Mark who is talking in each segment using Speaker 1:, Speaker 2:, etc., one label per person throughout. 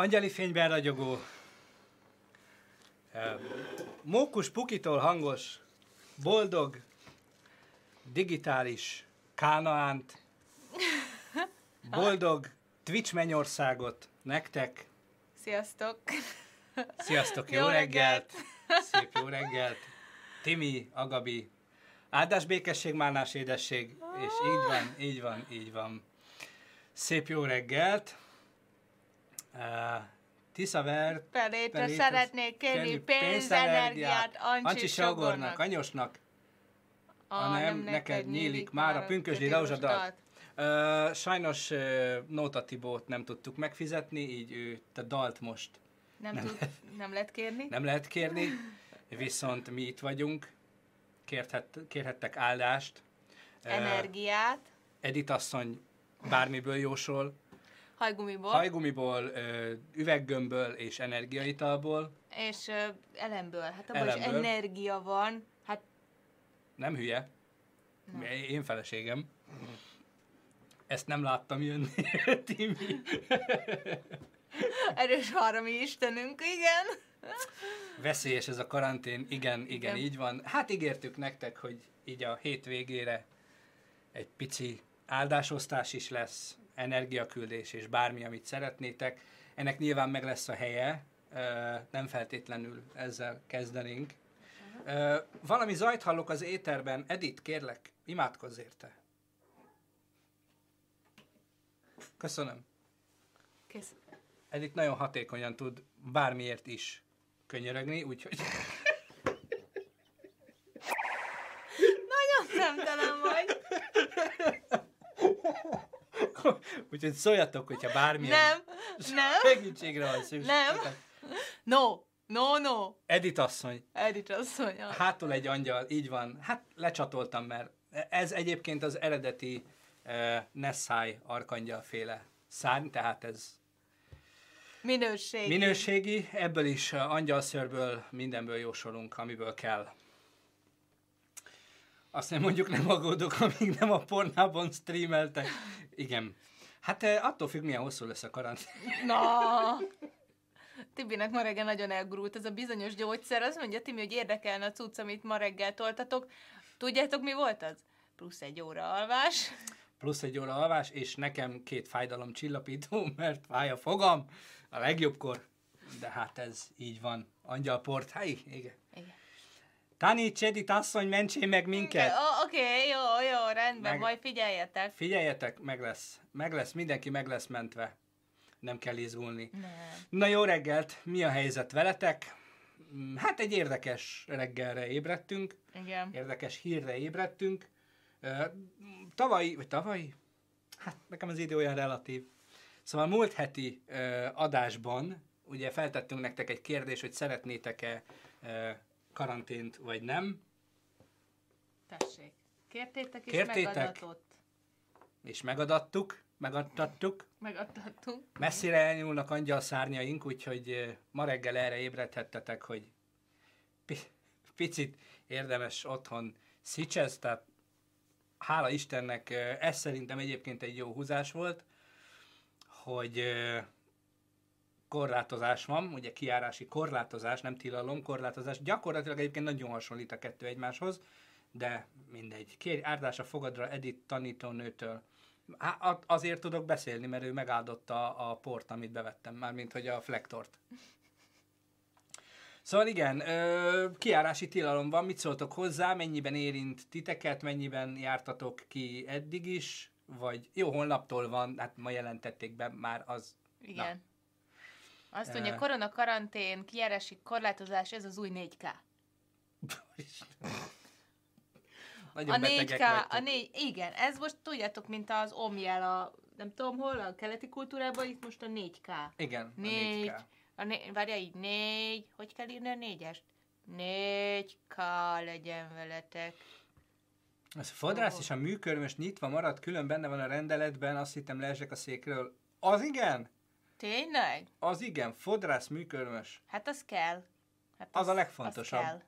Speaker 1: Angyali fényben ragyogó, mókus pukitól hangos, boldog, digitális Kánaánt, boldog Twitch mennyországot nektek.
Speaker 2: Sziasztok!
Speaker 1: Sziasztok, jó,
Speaker 2: Jó
Speaker 1: reggelt! Szép jó reggelt! Timi, Agabi, áldás békesség, málnás édesség, és így van, így van, így van. Szép jó reggelt! Uh, Tiszaver,
Speaker 2: Pelétre
Speaker 1: Pelétre
Speaker 2: szeretnék kérni pénzenergiát Ancsi Sogornak.
Speaker 1: anyosnak,
Speaker 2: Ah,
Speaker 1: hanem neked nyílik már a pünkösdi rózsadat. Uh, sajnos uh, Nóta Tibót nem tudtuk megfizetni, így ő a dalt most
Speaker 2: Nem, tud, nem lehet kérni?
Speaker 1: nem lehet kérni, viszont mi itt vagyunk, Kérhet, kérhettek áldást. Uh,
Speaker 2: Energiát,
Speaker 1: Edith asszony bármiből jósol,
Speaker 2: hajgumiból,
Speaker 1: hajgumiból, üveggömbből és energiaitalból.
Speaker 2: és elemből. Hát abban is
Speaker 1: Elemből.
Speaker 2: energia van. Hát
Speaker 1: Nem hülye,
Speaker 2: Nem.
Speaker 1: én feleségem. Ezt nem láttam jönni, Timi.
Speaker 2: erős harami istenünk, igen.
Speaker 1: Veszélyes ez a karantén, igen, igen,
Speaker 2: Igen.
Speaker 1: így van. Hát ígértük nektek, hogy így a hét végére egy pici áldásosztás is lesz, energiaküldés és bármi, amit szeretnétek. Ennek nyilván meg lesz a helye, nem feltétlenül ezzel kezdenénk. Valami zajt hallok az éterben. Edith, kérlek, imádkozz érte. Köszönöm.
Speaker 2: Kész.
Speaker 1: Edith nagyon hatékonyan tud bármiért is könyörögni, úgyhogy
Speaker 2: Nagyon szemtelen vagy.
Speaker 1: Úgyhogy szóljatok, hogyha bármilyen
Speaker 2: Nem, nem,
Speaker 1: segítségre van szükség.
Speaker 2: Nem. no, no, no.
Speaker 1: Edith asszony,
Speaker 2: Edith asszonya.
Speaker 1: hátul egy angyal, így van. Hát lecsatoltam, mert ez egyébként az eredeti uh, Nessai arkangyal féle szárny, tehát ez
Speaker 2: Minőség.
Speaker 1: minőségi, ebből is angyalszörből, mindenből jósolunk, amiből kell. Azt nem mondjuk nem aggódok, amíg nem a pornában streameltek. Igen. Hát uh, attól függ, milyen hosszú lesz a karantén.
Speaker 2: Na. Tibinek ma reggel nagyon elgurult ez a bizonyos gyógyszer. Azt mondja Tibi, hogy érdekelne a cucc, amit ma reggel toltatok. Tudjátok, mi volt az? Plusz egy óra alvás.
Speaker 1: plusz egy óra alvás, és nekem két fájdalom csillapító, mert fáj a fogam a legjobbkor. De hát ez így van. Angyalport, hát igen.
Speaker 2: Igen.
Speaker 1: Taníts Edith asszony, mentsé meg minket!
Speaker 2: Oké, okay, jó, jó, rendben,
Speaker 1: Meg-
Speaker 2: majd figyeljetek.
Speaker 1: Figyeljetek, meg lesz. Meg lesz, mindenki meg lesz mentve. Nem kell izgulni.
Speaker 2: Nem.
Speaker 1: Na jó reggelt, mi a helyzet veletek? Mm, Hát egy érdekes reggelre ébredtünk,
Speaker 2: Igen.
Speaker 1: érdekes hírre ébredtünk. Ö, Tavalyi, vagy tavalyi? Hát nekem az idő olyan relatív. Szóval múlt heti adásban ugye feltettünk nektek egy kérdést, hogy szeretnétek-e karantént, vagy nem,
Speaker 2: Tessék. Kértétek és
Speaker 1: Kértétek?
Speaker 2: megadatott.
Speaker 1: és megadattuk, megadtattuk.
Speaker 2: Megadtattunk.
Speaker 1: Messzire elnyúlnak angyal szárnyaink, úgyhogy ma reggel erre ébredhettetek, hogy pi- picit érdemes otthon szicsez, tehát hála Istennek, ez szerintem egyébként egy jó húzás volt, hogy korlátozás van, ugye kiárási korlátozás, nem tilalom, korlátozás. Gyakorlatilag egyébként nagyon hasonlít a kettő egymáshoz, de mindegy. Kérj áldás a fogadra Edith tanítónőtől. Há, a- azért tudok beszélni, mert ő megáldotta a port, amit bevettem, mármint hogy a flektort. Szóval igen, ö, kiárási tilalom van, mit szóltok hozzá, mennyiben érint titeket, mennyiben jártatok ki eddig is, vagy jó, holnaptól van, hát ma jelentették be, már az
Speaker 2: Igen. Azt mondja, korona karantén, kijárási korlátozás, ez az új 4K.
Speaker 1: Nagyon
Speaker 2: A
Speaker 1: betegek
Speaker 2: 4K,
Speaker 1: vagytok.
Speaker 2: a 4, igen, ez most tudjátok, mint az omjel a, nem tudom hol, a keleti kultúrában, itt most a 4K.
Speaker 1: Igen, a
Speaker 2: 4,
Speaker 1: 4K.
Speaker 2: a né, várja így, 4, hogy kell írni a négyest? 4K legyen veletek.
Speaker 1: Ez a fodrász és a műkörmös nyitva maradt, külön benne van a rendeletben, azt hittem leesek a székről. Az igen?
Speaker 2: Tényleg?
Speaker 1: Az igen, fodrász műkörmös.
Speaker 2: Hát az kell. Hát
Speaker 1: Az a legfontosabb.
Speaker 2: Az kell.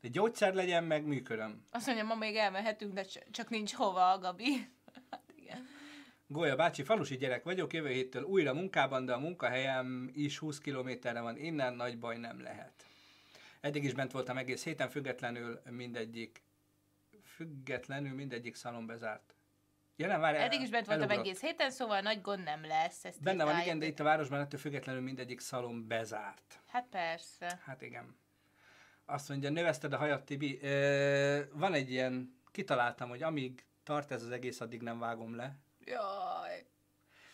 Speaker 1: De gyógyszer legyen, meg műköröm.
Speaker 2: Azt mondja, ma még elmehetünk, de cs- csak nincs hova a Gabi. Hát igen.
Speaker 1: Golya bácsi, falusi gyerek vagyok, jövő héttől újra munkában, de a munkahelyem is 20 kilométerre van innen, nagy baj nem lehet. Eddig is bent voltam egész héten, függetlenül mindegyik függetlenül mindegyik szalon bezárt. Ja, nem, várj,
Speaker 2: Eddig is bent voltam
Speaker 1: elugrott.
Speaker 2: egész héten, szóval nagy gond nem lesz. Ezt
Speaker 1: Benne van, igen, de itt a városban ettől függetlenül mindegyik szalon bezárt.
Speaker 2: Hát persze.
Speaker 1: Hát igen. Azt mondja, növeszted a hajat, Tibi. Ö, van egy ilyen, kitaláltam, hogy amíg tart ez az egész, addig nem vágom le.
Speaker 2: Jaj.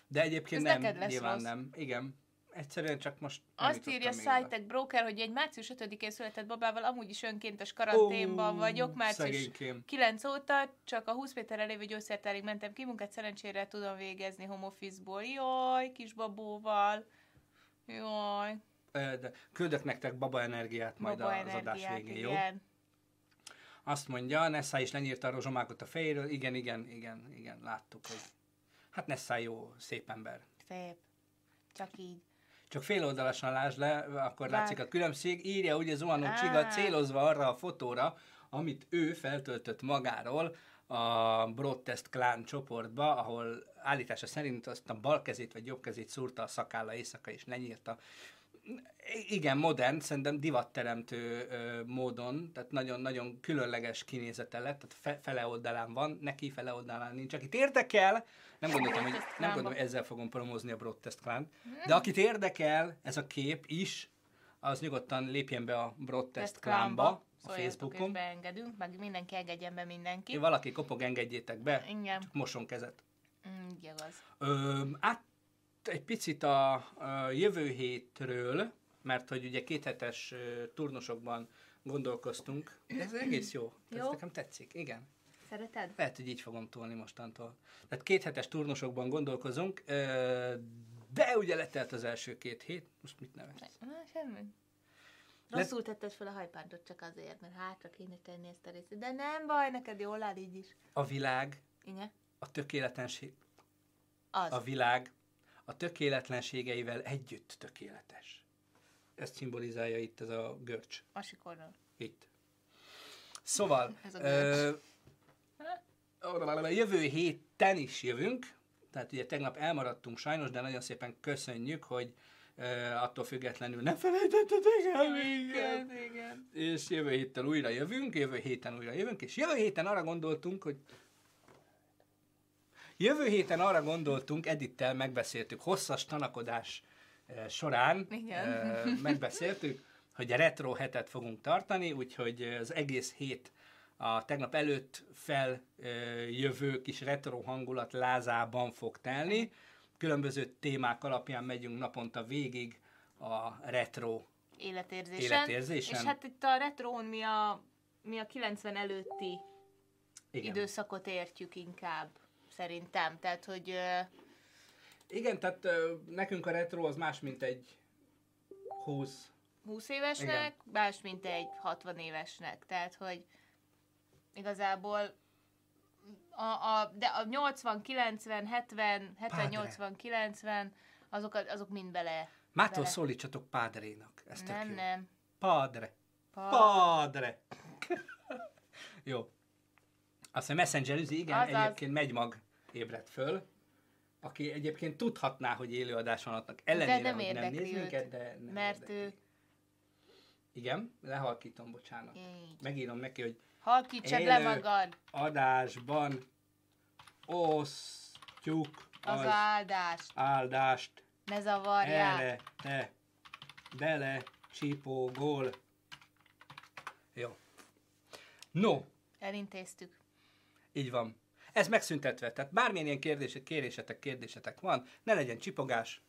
Speaker 1: De egyébként
Speaker 2: Ez
Speaker 1: nem, nyilván
Speaker 2: rossz.
Speaker 1: nem. Igen. Egyszerűen csak most
Speaker 2: Azt írja. Szitek Broker, hogy egy március 5-én született babával amúgy is önkéntes karanténban
Speaker 1: Ó,
Speaker 2: vagyok. Március
Speaker 1: szegénykém.
Speaker 2: 9 óta csak a 20 méterre lévő gyógyszertárig mentem ki, munkát szerencsére tudom végezni home office-ból. Jaj, kis babóval. Jaj,
Speaker 1: De küldök nektek baba energiát majd
Speaker 2: baba
Speaker 1: az adás
Speaker 2: energiák,
Speaker 1: végén, jó?
Speaker 2: igen.
Speaker 1: Azt mondja, Nessa is lenyírta a rozsomákot a fejéről. Igen, igen, igen, igen, láttuk, hogy... Hát Nessa jó, szép ember.
Speaker 2: Szép. Csak így.
Speaker 1: Csak féloldalasan lásd le, akkor
Speaker 2: Lát.
Speaker 1: látszik a különbség. Írja ugye Zuhanó. Csiga célozva arra a fotóra, amit ő feltöltött magáról a Broadtest Clan csoportba, ahol állítása szerint azt a bal kezét vagy jobb kezét szúrta a szakálla éjszaka és lenyírta. Igen, modern, szerintem divatteremtő ö, módon, tehát nagyon-nagyon különleges kinézete lett, tehát fe, fele oldalán van, neki fele oldalán nincs. Akit érdekel, nem gondoltam, hogy, nem gondolom, ezzel fogom promózni a Broadtest Clan, de akit érdekel ez a kép is, az nyugodtan lépjen be a Broadtest
Speaker 2: Test
Speaker 1: Clanba, a Facebookon.
Speaker 2: beengedünk, meg mindenki engedjen be mindenki.
Speaker 1: Valaki kopog, engedjétek be,
Speaker 2: Igen.
Speaker 1: csak moson kezet.
Speaker 2: Mm, igaz.
Speaker 1: Ö, át egy picit a, a jövő hétről, mert hogy ugye kéthetes turnusokban gondolkoztunk. Ez egész jó. Ez
Speaker 2: Jó.
Speaker 1: nekem tetszik, igen.
Speaker 2: Szereted?
Speaker 1: Lehet, hogy így fogom tolni mostantól. Tehát kéthetes turnusokban gondolkozunk, de ugye letelt az első két hét, most mit nevetsz?
Speaker 2: Na, semmi. Rosszul tetted fel a hajpántot csak azért, mert hátra kéne tenni ezt a részt. De nem baj, neked jól áll így is.
Speaker 1: A világ,
Speaker 2: Igen?
Speaker 1: a tökéletlenség,
Speaker 2: Az.
Speaker 1: a világ a tökéletlenségeivel együtt tökéletes. Ezt szimbolizálja itt ez a görcs.
Speaker 2: Masikorról.
Speaker 1: Itt. Szóval,
Speaker 2: Ez a
Speaker 1: ö, jövő héten is jövünk, tehát ugye tegnap elmaradtunk sajnos, de nagyon szépen köszönjük, hogy attól függetlenül nem felejtettetek el minket.
Speaker 2: Igen, igen.
Speaker 1: És jövő héttel újra jövünk, jövő héten újra jövünk, és jövő héten arra gondoltunk, hogy jövő héten arra gondoltunk, Edittel megbeszéltük, hosszas tanakodás során
Speaker 2: Igen.
Speaker 1: megbeszéltük, hogy a retro hetet fogunk tartani, úgyhogy az egész hét a tegnap előtt feljövő kis retro hangulat lázában fog telni. Különböző témák alapján megyünk naponta végig a retro
Speaker 2: Életérzésen.
Speaker 1: Életérzésen.
Speaker 2: És hát itt a retrón mi a, mi a 90 előtti
Speaker 1: Igen.
Speaker 2: időszakot értjük inkább, szerintem. Tehát, hogy
Speaker 1: Igen, tehát nekünk a retro az más, mint egy 20.
Speaker 2: 20 évesnek, más, mint egy 60 évesnek. Tehát, hogy igazából a, a, de a 80, 90, 70, 70,
Speaker 1: Padre.
Speaker 2: 80, 90, azok, azok mind bele.
Speaker 1: Mától
Speaker 2: bele.
Speaker 1: szólítsatok Pádrénak. Ez
Speaker 2: Nem,
Speaker 1: jó.
Speaker 2: nem.
Speaker 1: Padre.
Speaker 2: Pa-
Speaker 1: Padre. jó. Azt mondja, Messenger üzi, igen,
Speaker 2: Azaz.
Speaker 1: egyébként megy mag ébredt föl, aki egyébként tudhatná, hogy élőadás van annak ellenére,
Speaker 2: nem
Speaker 1: hogy nem néz
Speaker 2: őt,
Speaker 1: minket, de nem
Speaker 2: mert
Speaker 1: érdekli.
Speaker 2: ő-
Speaker 1: Igen, lehalkítom, bocsánat.
Speaker 2: Így.
Speaker 1: Megírom neki, hogy
Speaker 2: Halkítsad le magad
Speaker 1: adásban osztjuk
Speaker 2: az,
Speaker 1: az
Speaker 2: áldást.
Speaker 1: áldást
Speaker 2: Ne zavarják.
Speaker 1: Erre te bele csipogol. Jó. No,
Speaker 2: Elintéztük.
Speaker 1: így van. Ez megszüntetve. Tehát bármilyen ilyen kérdés, kérésetek, kérdésetek van, ne legyen csipogás,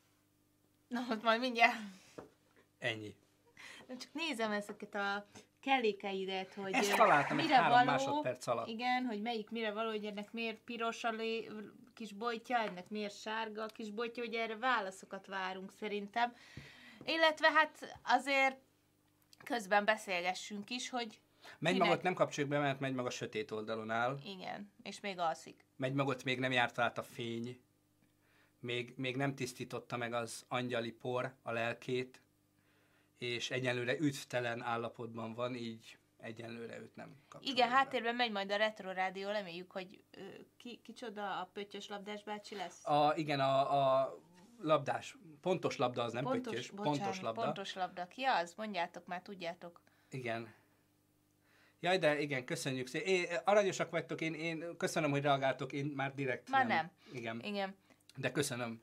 Speaker 2: Na, ott majd mindjárt.
Speaker 1: ennyi.
Speaker 2: Nem csak nézem ezeket a kellékeidet, hogy
Speaker 1: Ezt találtam egy
Speaker 2: mire
Speaker 1: három
Speaker 2: való,
Speaker 1: másodperc alatt.
Speaker 2: Igen, hogy melyik mire való, hogy ennek miért piros a lé, kis bojtja, ennek miért sárga a kis bojtja, hogy erre válaszokat várunk szerintem. Illetve hát azért közben beszélgessünk is, hogy
Speaker 1: Megy magot nem kapcsoljuk be, mert megy meg a sötét oldalon áll.
Speaker 2: igen, és még alszik.
Speaker 1: Megy magot még nem járt át a fény. Még, még nem tisztította meg az angyali por a lelkét, és egyelőre üdvtelen állapotban van, így egyenlőre őt nem kapcsolom
Speaker 2: Igen,
Speaker 1: be.
Speaker 2: háttérben megy majd a Retro Rádió, reméljük, hogy ki, kicsoda a pöttyös labdás bácsi lesz.
Speaker 1: A, igen, a, a labdás, pontos labda az nem pontos, pöttyös,
Speaker 2: bocsánat,
Speaker 1: pontos labda.
Speaker 2: Pontos labda. Ki az? Mondjátok már, tudjátok.
Speaker 1: Igen. Jaj, de igen, köszönjük szépen. Aranyosak vagytok, én, én köszönöm, hogy reagáltok, én már direkt
Speaker 2: Már nem.
Speaker 1: Igen,
Speaker 2: Igen.
Speaker 1: de köszönöm.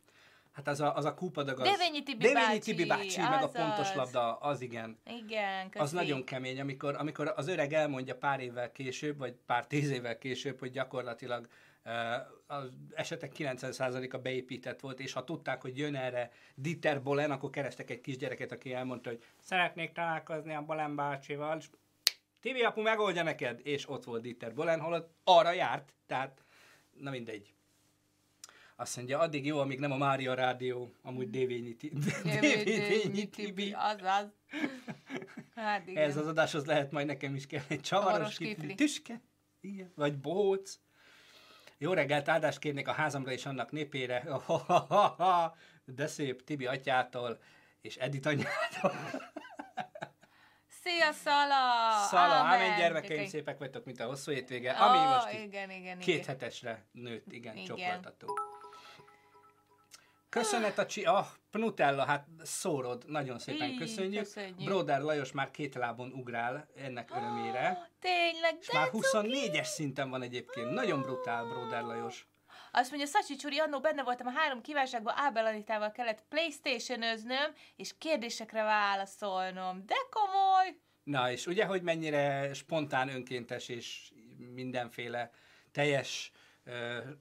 Speaker 1: Hát az a, az a kúpadag az...
Speaker 2: Devényi Tibi
Speaker 1: Devényi
Speaker 2: bácsi,
Speaker 1: Tibi bácsi, meg a pontos
Speaker 2: azaz.
Speaker 1: labda, az igen.
Speaker 2: Igen, köszi.
Speaker 1: Az nagyon kemény, amikor, amikor az öreg elmondja pár évvel később, vagy pár tíz évvel később, hogy gyakorlatilag uh, az esetek 90%-a beépített volt, és ha tudták, hogy jön erre Dieter Bolen, akkor kerestek egy kisgyereket, aki elmondta, hogy szeretnék találkozni a Bolen bácsival, és Tibi apu megoldja neked, és ott volt Dieter Bolen, holott arra járt, tehát na mindegy. Azt mondja, addig jó, amíg nem a Mária Rádió, amúgy Dévényi Ti- Dévényi Tibi.
Speaker 2: Azaz. Hát igen.
Speaker 1: Ez az adáshoz lehet majd nekem is kell egy csavaros kifli. Tüske? Igen. Vagy bóc. Jó reggelt, áldást kérnék a házamra és annak népére. De szép Tibi atyától és Edith anyától.
Speaker 2: Szia, Szala!
Speaker 1: Szala,
Speaker 2: Ámen.
Speaker 1: ámen gyermekeim,
Speaker 2: Oké.
Speaker 1: szépek vagytok, mint a hosszú hétvége. Ami most
Speaker 2: igen, igen,
Speaker 1: két
Speaker 2: igen.
Speaker 1: hetesre nőtt, igen,
Speaker 2: Igen.
Speaker 1: csokoltatunk. Köszönet a csi... Ah, Pnutella, hát szórod, nagyon szépen
Speaker 2: Í,
Speaker 1: köszönjük.
Speaker 2: köszönjük.
Speaker 1: Broder Lajos már két lábon ugrál ennek örömére.
Speaker 2: Tényleg,
Speaker 1: És
Speaker 2: de
Speaker 1: már
Speaker 2: cuki.
Speaker 1: 24-es szinten van egyébként. Nagyon brutál, Broder Lajos.
Speaker 2: Azt mondja, Szacsi Csuri, annó benne voltam a három kívánságban, Ábel Anitával kellett playstation és kérdésekre válaszolnom. De komoly!
Speaker 1: Na, és ugye, hogy mennyire spontán, önkéntes és mindenféle teljes,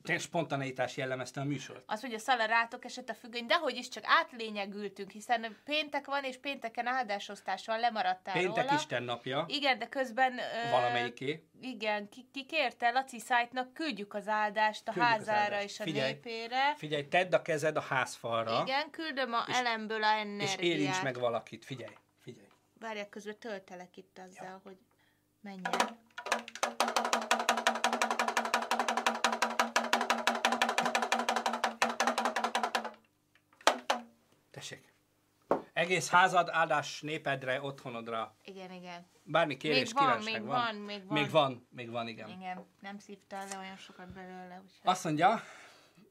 Speaker 1: teljes spontaneitás jellemezte a műsort.
Speaker 2: Azt mondja, Szala rátok esett a függöny, de hogy is csak átlényegültünk, hiszen péntek van, és pénteken áldásosztás van, lemaradtál
Speaker 1: Péntek
Speaker 2: róla.
Speaker 1: Isten napja,
Speaker 2: Igen, de közben... Ö,
Speaker 1: valamelyiké.
Speaker 2: Igen, ki, ki kérte Laci Szájtnak, küldjük az áldást a
Speaker 1: Küldjük az
Speaker 2: házára
Speaker 1: áldást.
Speaker 2: és a
Speaker 1: Figyelj.
Speaker 2: népére.
Speaker 1: Figyelj, tedd a kezed a házfalra,
Speaker 2: Igen, küldöm a
Speaker 1: És-
Speaker 2: elemből a
Speaker 1: és
Speaker 2: energiát.
Speaker 1: érints meg valakit. Figyelj, figyelj.
Speaker 2: Várják, közben töltelek itt azzal, hogy menjen.
Speaker 1: Tessék. Egész házad, áldás népedre, otthonodra.
Speaker 2: Igen, igen.
Speaker 1: Bármi kérés,
Speaker 2: Még van,
Speaker 1: kívánság
Speaker 2: még van, még van.
Speaker 1: Még van, még van, igen.
Speaker 2: Igen, nem szívtál le olyan sokat belőle, úgyhogy...
Speaker 1: Azt mondja,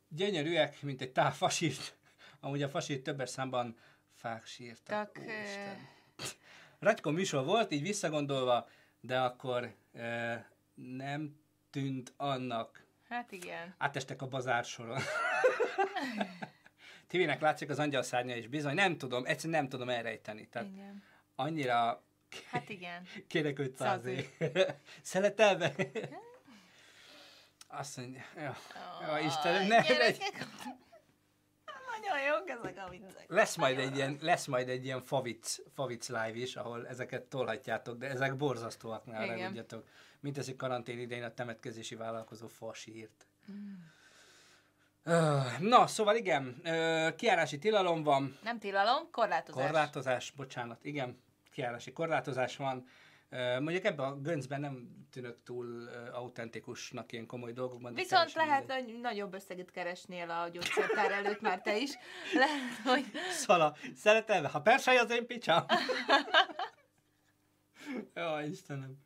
Speaker 1: gyönyörűek, mint egy tál fasírt. Amúgy a fasírt többes számban fák sírtak.
Speaker 2: Tak,
Speaker 1: Úristen. Ragyko műsor volt, így visszagondolva, de akkor ö, nem tűnt annak.
Speaker 2: Hát igen.
Speaker 1: Átestek a bazár soron. Tivinek látszik az angyal szárnya is bizony, nem tudom, egyszerűen nem tudom elrejteni. Tehát
Speaker 2: Igen.
Speaker 1: annyira
Speaker 2: Hát igen.
Speaker 1: kérek 500
Speaker 2: Szazé.
Speaker 1: Szeletelve? Azt mondja, ja, ja Istenem, ne, ne,
Speaker 2: Gyerekek, Nagyon jók ezek a viccek.
Speaker 1: Lesz majd egy ilyen, lesz majd egy ilyen favic, favic live is, ahol ezeket tolhatjátok, de ezek borzasztóak
Speaker 2: Igen.
Speaker 1: tudjátok. Mint ezek karantén idején a temetkezési vállalkozó fasírt. Öh, Na, szóval igen, kiárási tilalom van,
Speaker 2: Nem tilalom, korlátozás.
Speaker 1: korlátozás, bocsánat, igen, kiárási korlátozás van. Mondjuk ebben a göncben nem tűnök túl autentikusnak ilyen komoly dolgokban.
Speaker 2: Viszont lehet
Speaker 1: mindegy.
Speaker 2: nagy, nagyobb összeget keresnél a gyógyszertár előtt már te is. Lehet, hogy...
Speaker 1: Szala, szeretelve, ha persely az én picsám. Jó, Istenem.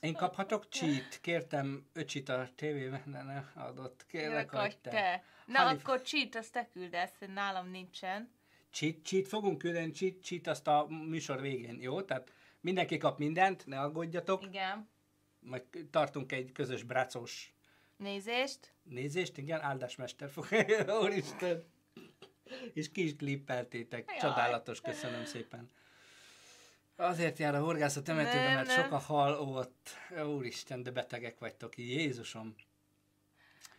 Speaker 1: Én kaphatok cheat? Kértem öcsit a tévében, de ne adott. Kérlek,
Speaker 2: Kérlek,
Speaker 1: hogy te.
Speaker 2: te. Na,
Speaker 1: Hanif-
Speaker 2: akkor cheat, azt te küldesz, nálam nincsen.
Speaker 1: Cheat, cheat, fogunk küldeni cheat, cheat azt a műsor végén, jó? Tehát mindenki kap mindent, ne aggódjatok.
Speaker 2: Igen.
Speaker 1: Majd tartunk egy közös brácos
Speaker 2: Nézést.
Speaker 1: nézést, igen, áldásmester fog. Úristen. És ki is klippeltétek.
Speaker 2: Jaj.
Speaker 1: Csodálatos, köszönöm szépen. Azért jár a horgász a temetőben,
Speaker 2: Nem,
Speaker 1: mert
Speaker 2: nem.
Speaker 1: sok a hal ott. Úristen, de betegek vagytok. Jézusom.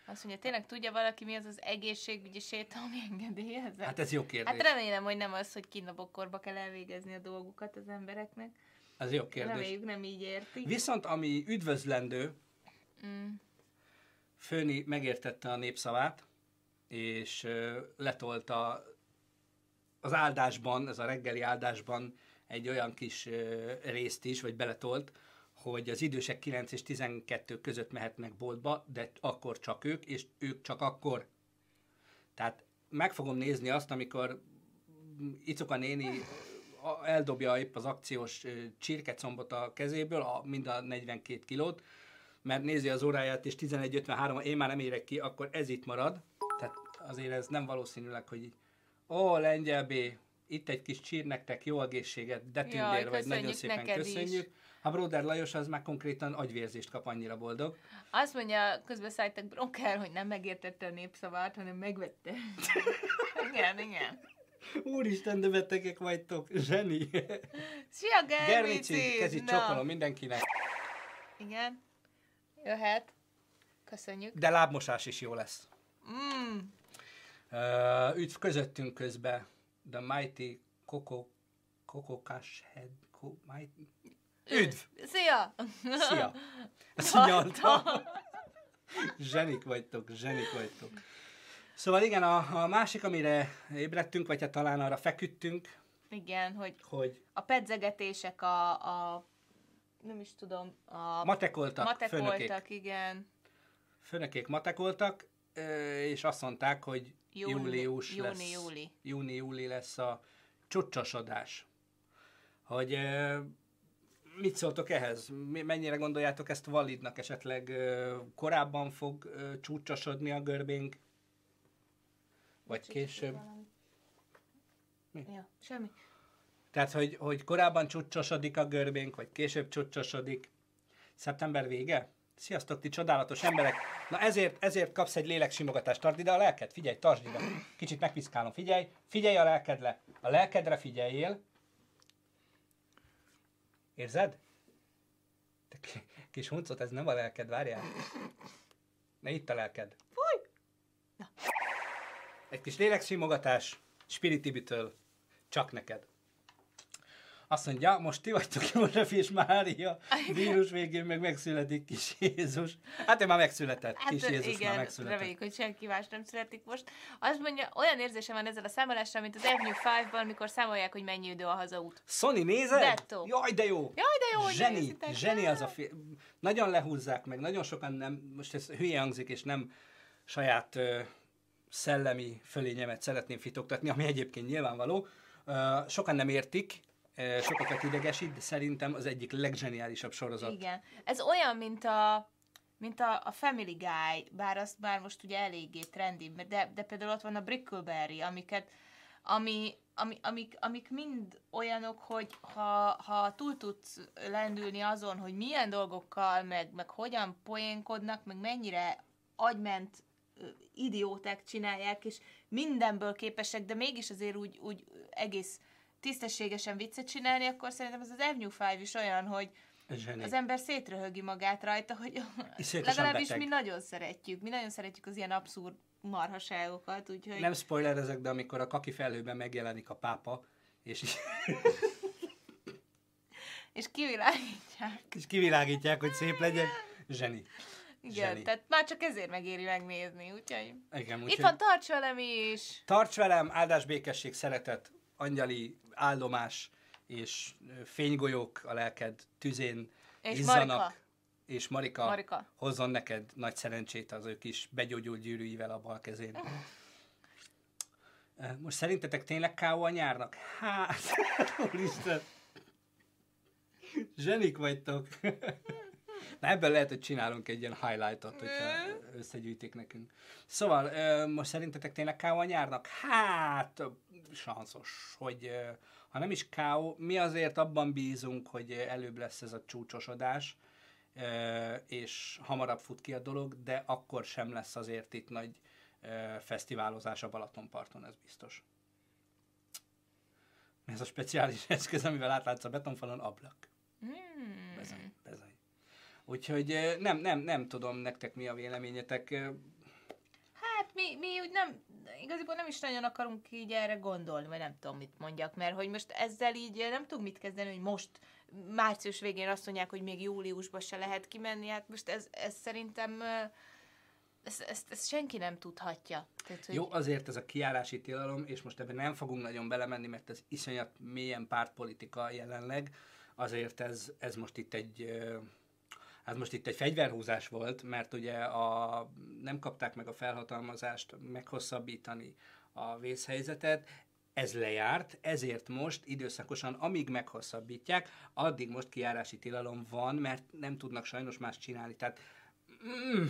Speaker 2: Azt mondja, tényleg tudja valaki, mi az az egészségügyi séta, ami engedélyezett?
Speaker 1: Hát ez jó kérdés.
Speaker 2: Hát remélem, hogy nem az, hogy kínabokorba kell elvégezni a dolgukat az embereknek.
Speaker 1: Ez jó kérdés.
Speaker 2: Reméljük nem így értik.
Speaker 1: Viszont ami üdvözlendő,
Speaker 2: Mm.
Speaker 1: Főni megértette a népszavát, és letolta az áldásban, ez a reggeli áldásban egy olyan kis részt is, vagy beletolt, hogy az idősek 9 és 12 között mehetnek boltba, de akkor csak ők, és ők csak akkor. Tehát meg fogom nézni azt, amikor Icoka néni eldobja épp az akciós csirkecombot a kezéből, a, mind a 42 kilót, mert nézi az óráját, és 11.53, én már nem érek ki, akkor ez itt marad. Tehát azért ez nem valószínűleg, hogy ó, lengyel B, itt egy kis csír nektek, jó egészséget, de
Speaker 2: Jaj,
Speaker 1: tündér vagy, nagyon
Speaker 2: köszönjük
Speaker 1: szépen
Speaker 2: neked is.
Speaker 1: köszönjük. A Broder Lajos az már konkrétan agyvérzést kap, annyira boldog.
Speaker 2: Azt mondja közbeszálltak Broker, hogy nem megértette a népszavát, hanem megvette. igen, igen.
Speaker 1: Úristen, de betegek vagytok, zseni.
Speaker 2: Szia,
Speaker 1: Germici,
Speaker 2: Germici!
Speaker 1: kezit csókolom mindenkinek.
Speaker 2: Igen. Jöhet. Köszönjük.
Speaker 1: De lábmosás is jó lesz.
Speaker 2: Mm.
Speaker 1: Üdv közöttünk közben The Mighty Coco Coco Cash Head Co, Mighty... Üdv!
Speaker 2: Szia!
Speaker 1: Szia! Ezt nyaltam. Zsenik vagytok, zsenik vagytok. Szóval igen, a, a másik, amire ébredtünk, vagy hát talán arra feküdtünk,
Speaker 2: Igen, hogy
Speaker 1: hogy
Speaker 2: a pedzegetések, a, a nem is tudom, a
Speaker 1: matekoltak, főnökék.
Speaker 2: matekoltak, igen.
Speaker 1: Főnökék matekoltak, és azt mondták, hogy
Speaker 2: Júni-
Speaker 1: július lesz.
Speaker 2: júni-júli.
Speaker 1: Júni-júli lesz a csucsosodás. Hogy mit szóltok ehhez? Mennyire gondoljátok ezt validnak? Esetleg korábban fog csúcsosodni a görbénk? Vagy később? Mi?
Speaker 2: Ja, semmi.
Speaker 1: Tehát, hogy, hogy korábban csúcsosodik a görbénk, vagy később csúcsosodik. Szeptember vége? Sziasztok, ti csodálatos emberek! Na ezért, ezért kapsz egy léleksimogatást. Tartsd ide a lelked, figyelj, tartsd ide. Kicsit megpiszkálom, figyelj, figyelj a lelkedre. A lelkedre figyeljél. Érzed? Te ki- kis huncot, ez nem a lelked, várjál. Ne itt a lelked.
Speaker 2: Fúj!
Speaker 1: Egy kis léleksimogatás Spiritibitől. Csak neked. Azt mondja, most ti vagytok József és Mária, vírus végén meg megszületik kis Jézus. Hát ő már megszületett,
Speaker 2: Hát
Speaker 1: kis Jézus
Speaker 2: igen,
Speaker 1: már megszületett.
Speaker 2: reméljük, hogy senki más nem születik most. Azt mondja, olyan érzésem van ezzel a számolással, mint az Avenue 5-ban, mikor számolják, hogy mennyi idő a hazaút.
Speaker 1: Sony, nézed?
Speaker 2: Detto.
Speaker 1: Jaj, de jó!
Speaker 2: Jaj, de jó,
Speaker 1: Zseni, zseni az a film. Nagyon lehúzzák meg, nagyon sokan nem, most ez hülye hangzik, és nem saját ö, szellemi fölényemet szeretném fitoktatni, ami egyébként nyilvánvaló. Ö, sokan nem értik, sokakat idegesít, de szerintem az egyik legzseniálisabb sorozat.
Speaker 2: Igen. Ez olyan, mint a mint a, a Family Guy, bár azt már most ugye eléggé trendi, de, de például ott van a Brickleberry, amiket, ami, ami, amik, amik mind olyanok, hogy ha, ha túl tudsz lendülni azon, hogy milyen dolgokkal, meg, meg hogyan poénkodnak, meg mennyire agyment idióták csinálják, és mindenből képesek, de mégis azért úgy, úgy egész tisztességesen viccet csinálni, akkor szerintem ez az Avenue 5 is olyan, hogy
Speaker 1: Zseni.
Speaker 2: az ember szétröhögi magát rajta, hogy legalábbis
Speaker 1: beteg.
Speaker 2: mi nagyon szeretjük. Mi nagyon szeretjük az ilyen abszurd marhaságokat, úgyhogy...
Speaker 1: Nem spoilerezek, de amikor a kaki felhőben megjelenik a pápa, és,
Speaker 2: És kivilágítják.
Speaker 1: és kivilágítják, hogy szép legyen, zseni.
Speaker 2: Igen,
Speaker 1: Zseni.
Speaker 2: tehát már csak ezért megéri megnézni, úgyhogy...
Speaker 1: Igen,
Speaker 2: Itt
Speaker 1: úgyhogy-
Speaker 2: van, tarts velem is!
Speaker 1: Tarts velem, áldás, békesség, szeretet, angyali áldomás és fénygolyók a lelked tüzén
Speaker 2: És
Speaker 1: izzanak.
Speaker 2: Marika.
Speaker 1: És Marika,
Speaker 2: Marika.
Speaker 1: hozzon neked nagy szerencsét az ő kis begyógyult gyűrűivel a bal kezén. Most szerintetek tényleg káó a nyárnak? Hát, úristen. Zsenik vagytok. Na ebből lehet, hogy csinálunk egy ilyen highlightot, hogyha összegyűjtik nekünk. Szóval, most szerintetek tényleg káó a nyárnak? Hát, sanszos, hogy ha nem is káó, mi azért abban bízunk, hogy előbb lesz ez a csúcsosodás, és hamarabb fut ki a dolog, de akkor sem lesz azért itt nagy fesztiválozás a Balatonparton, ez biztos. Ez a speciális eszköz, amivel átlátsz a betonfalon, ablak.
Speaker 2: Hmm.
Speaker 1: Bezony, bezony. Úgyhogy nem, nem, nem tudom nektek mi a véleményetek.
Speaker 2: Hát mi, mi úgy nem, igaziból nem is nagyon akarunk így erre gondolni, vagy nem tudom, mit mondjak, mert hogy most ezzel így nem tudunk mit kezdeni, hogy most március végén azt mondják, hogy még júliusban se lehet kimenni, hát most ez, ez szerintem ezt, ezt, ezt senki nem tudhatja. Tehát, hogy
Speaker 1: Jó, azért ez a kiállási tilalom, és most ebben nem fogunk nagyon belemenni, mert ez iszonyat mélyen pártpolitika jelenleg, azért ez, ez most itt egy ez most itt egy fegyverhúzás volt, mert ugye a, nem kapták meg a felhatalmazást meghosszabbítani a vészhelyzetet, ez lejárt, ezért most időszakosan, amíg meghosszabbítják, addig most kiárási tilalom van, mert nem tudnak sajnos más csinálni. Tehát mm,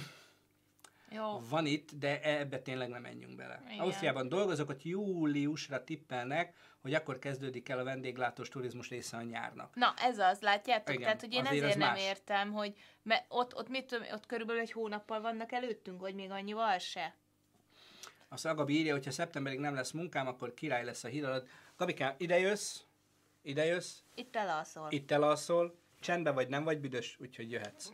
Speaker 2: Jó.
Speaker 1: van itt, de ebbe tényleg nem menjünk bele.
Speaker 2: Igen.
Speaker 1: Ausztriában dolgozok, ott júliusra tippelnek, hogy akkor kezdődik el a vendéglátós turizmus része a nyárnak.
Speaker 2: Na, ez az, látjátok?
Speaker 1: Igen,
Speaker 2: Tehát, hogy én
Speaker 1: azért
Speaker 2: ezért
Speaker 1: ez
Speaker 2: nem
Speaker 1: más.
Speaker 2: értem, hogy mert ott, ott, mit, tudom, ott körülbelül egy hónappal vannak előttünk, vagy még annyival se.
Speaker 1: A Gabi írja, hogy ha szeptemberig nem lesz munkám, akkor király lesz a hír alatt. Gabikám, ide jössz, ide jössz,
Speaker 2: Itt elalszol.
Speaker 1: itt elalszol, csendben vagy nem vagy büdös, úgyhogy jöhetsz.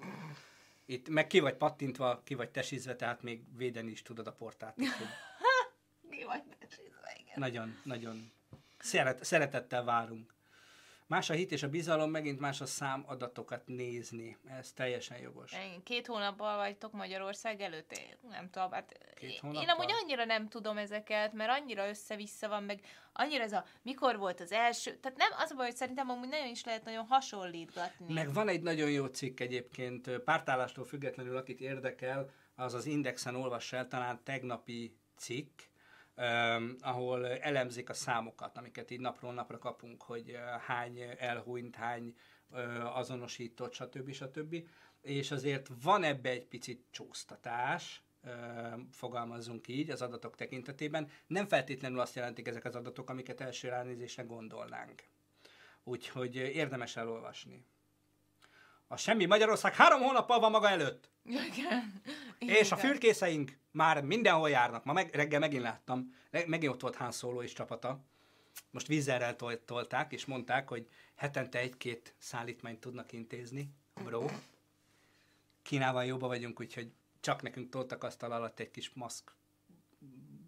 Speaker 1: Itt meg ki vagy pattintva, ki vagy tesízve, tehát még védeni is tudod a portát.
Speaker 2: Mi vagy besízva, igen.
Speaker 1: nagyon, nagyon szeret, szeretettel várunk. Más a hit és a bizalom, megint más a számadatokat nézni. Ez teljesen jogos.
Speaker 2: Két hónappal vagytok Magyarország előtt, én nem tudom, hát
Speaker 1: Két
Speaker 2: én
Speaker 1: hónappal?
Speaker 2: amúgy annyira nem tudom ezeket, mert annyira össze-vissza van, meg annyira ez a mikor volt az első, tehát nem az a baj, hogy szerintem amúgy nagyon is lehet nagyon hasonlítgatni.
Speaker 1: Meg van egy nagyon jó cikk egyébként, pártállástól függetlenül, akit érdekel, az az Indexen olvass el, talán tegnapi cikk, um, ahol elemzik a számokat, amiket így napról napra kapunk, hogy uh, hány elhunyt, hány uh, azonosított, stb. stb. És azért van ebbe egy picit csúsztatás, ö, fogalmazzunk így az adatok tekintetében. Nem feltétlenül azt jelentik ezek az adatok, amiket első ránézésre gondolnánk. Úgyhogy érdemes elolvasni. A semmi Magyarország három hónappal van maga előtt,
Speaker 2: Igen.
Speaker 1: és a fürkészeink már mindenhol járnak. Ma meg, reggel megint láttam, megint ott volt Han Solo és csapata. Most vízerrel tol- tolták, és mondták, hogy hetente egy-két szállítmányt tudnak intézni. Bro, Kínával jóba vagyunk, úgyhogy csak nekünk toltak asztal alatt egy kis maszk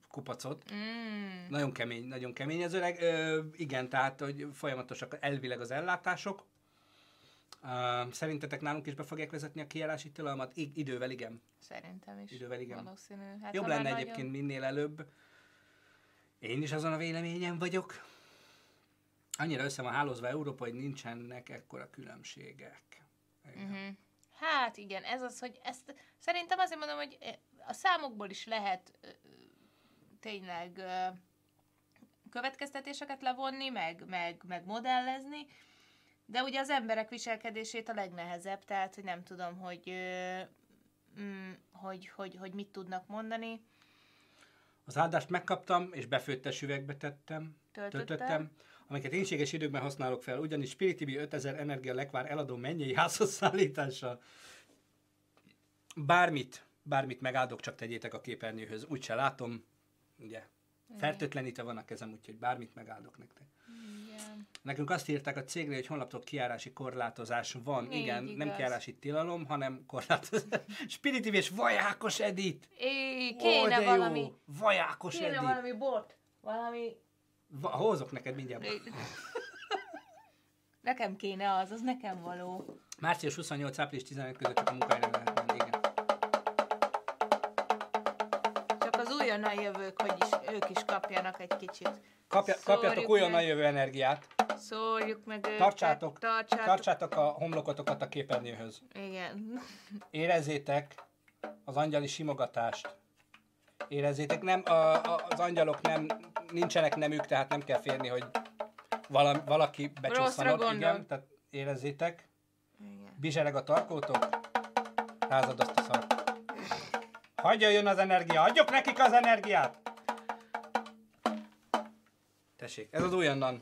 Speaker 1: kupacot.
Speaker 2: Mm.
Speaker 1: Nagyon kemény, nagyon kemény ez öreg. Ö, igen, tehát, hogy folyamatosak elvileg az ellátások. Szerintetek nálunk is be fogják vezetni a kijárási tilalmat? I- idővel igen.
Speaker 2: Szerintem is.
Speaker 1: Idővel igen.
Speaker 2: Valószínű. Hát,
Speaker 1: Jobb lenne
Speaker 2: nagyon-
Speaker 1: egyébként minél előbb. Én is azon a véleményen vagyok. Annyira össze van hálózva Európa, hogy nincsenek ekkora különbségek. Igen.
Speaker 2: Mhm. Hát igen, ez az, hogy ezt szerintem azért mondom, hogy eh, a számokból is lehet ö, tényleg ö, következtetéseket levonni, meg, meg, meg modellezni, de ugye az emberek viselkedését a legnehezebb, tehát hogy nem tudom, hogy, mm, hogy, hogy, hogy mit tudnak mondani.
Speaker 1: Az áldást megkaptam, és befőttes üvegbe tettem,
Speaker 2: Töltöttem.
Speaker 1: töltöttem, amiket énséges időkben használok fel, ugyanis Spiritibi 5000 energia lekvár eladó mennyei házhoz szállítással. Bármit, bármit megáldok, csak tegyétek a képernyőhöz. Úgyse látom, ugye, fertőtlenítve van a kezem, úgyhogy bármit megáldok nektek.
Speaker 2: Igen.
Speaker 1: Nekünk azt írták a cégre, hogy honlaptól kiárási korlátozás van.
Speaker 2: Így
Speaker 1: Igen, nem
Speaker 2: igaz.
Speaker 1: kiárási tilalom, hanem korlátozás. Spiritív és vajákos Edit!
Speaker 2: É,
Speaker 1: Ó,
Speaker 2: kéne
Speaker 1: de
Speaker 2: valami,
Speaker 1: Jó. Vajákos
Speaker 2: kéne
Speaker 1: Edit!
Speaker 2: valami bot, valami
Speaker 1: Va- hozok neked mindjárt.
Speaker 2: Nekem kéne az, az nekem való.
Speaker 1: Március 28. április 15 között csak a munkahelyre lehet
Speaker 2: újonnan jövők, hogy is, ők is kapjanak egy kicsit.
Speaker 1: Kapja, kapjatok újonnan
Speaker 2: meg.
Speaker 1: jövő energiát.
Speaker 2: Szórjuk meg őket.
Speaker 1: Tartsátok,
Speaker 2: Tartsátok.
Speaker 1: tartsátok a homlokotokat a képernyőhöz.
Speaker 2: Igen.
Speaker 1: Érezzétek az angyali simogatást. Érezzétek, nem, a, a, az angyalok nem, nincsenek nemük, tehát nem kell félni, hogy vala, valaki becsosszanok.
Speaker 2: gondol.
Speaker 1: Igen, tehát érezzétek.
Speaker 2: Igen.
Speaker 1: Bizsereg a tarkótok, rázad azt a szart. Hagyja jön az energia, adjuk nekik az energiát! Tessék, ez az újonnan.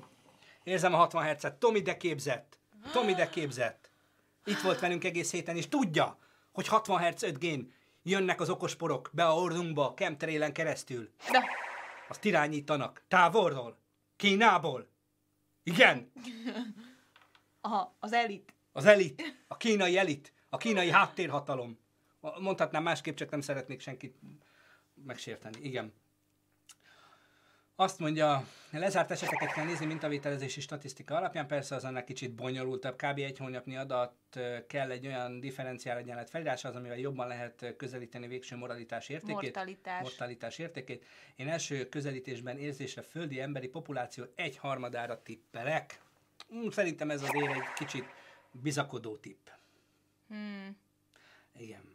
Speaker 1: Érzem a 60 hercet. Tomi de képzett. Tomi de képzett. Itt volt velünk egész héten, és tudja, hogy 60 Hz 5G-n jönnek az okosporok be a orrunkba, chemtrailen keresztül.
Speaker 2: De,
Speaker 1: Azt irányítanak. Távolról. Kínából. Igen,
Speaker 2: aha, az elit.
Speaker 1: az elit, a kínai elit, a kínai háttérhatalom. Mondhatnám másképp, csak nem szeretnék senkit megsérteni. Igen. Azt mondja, lezárt eseteket kell nézni mintavételezési statisztika alapján, persze az annál kicsit bonyolultabb, kb. egy hónapnyi adat kell egy olyan differenciál egyenlet felíráshoz, amivel jobban lehet közelíteni végső moralitás értékét.
Speaker 2: Mortalitás.
Speaker 1: Mortalitás értékét. Én első közelítésben érzésre földi emberi populáció egy harmadára tippelek. Mm, Szerintem ez azért egy kicsit bizakodó tipp.
Speaker 2: Hmm.
Speaker 1: Igen.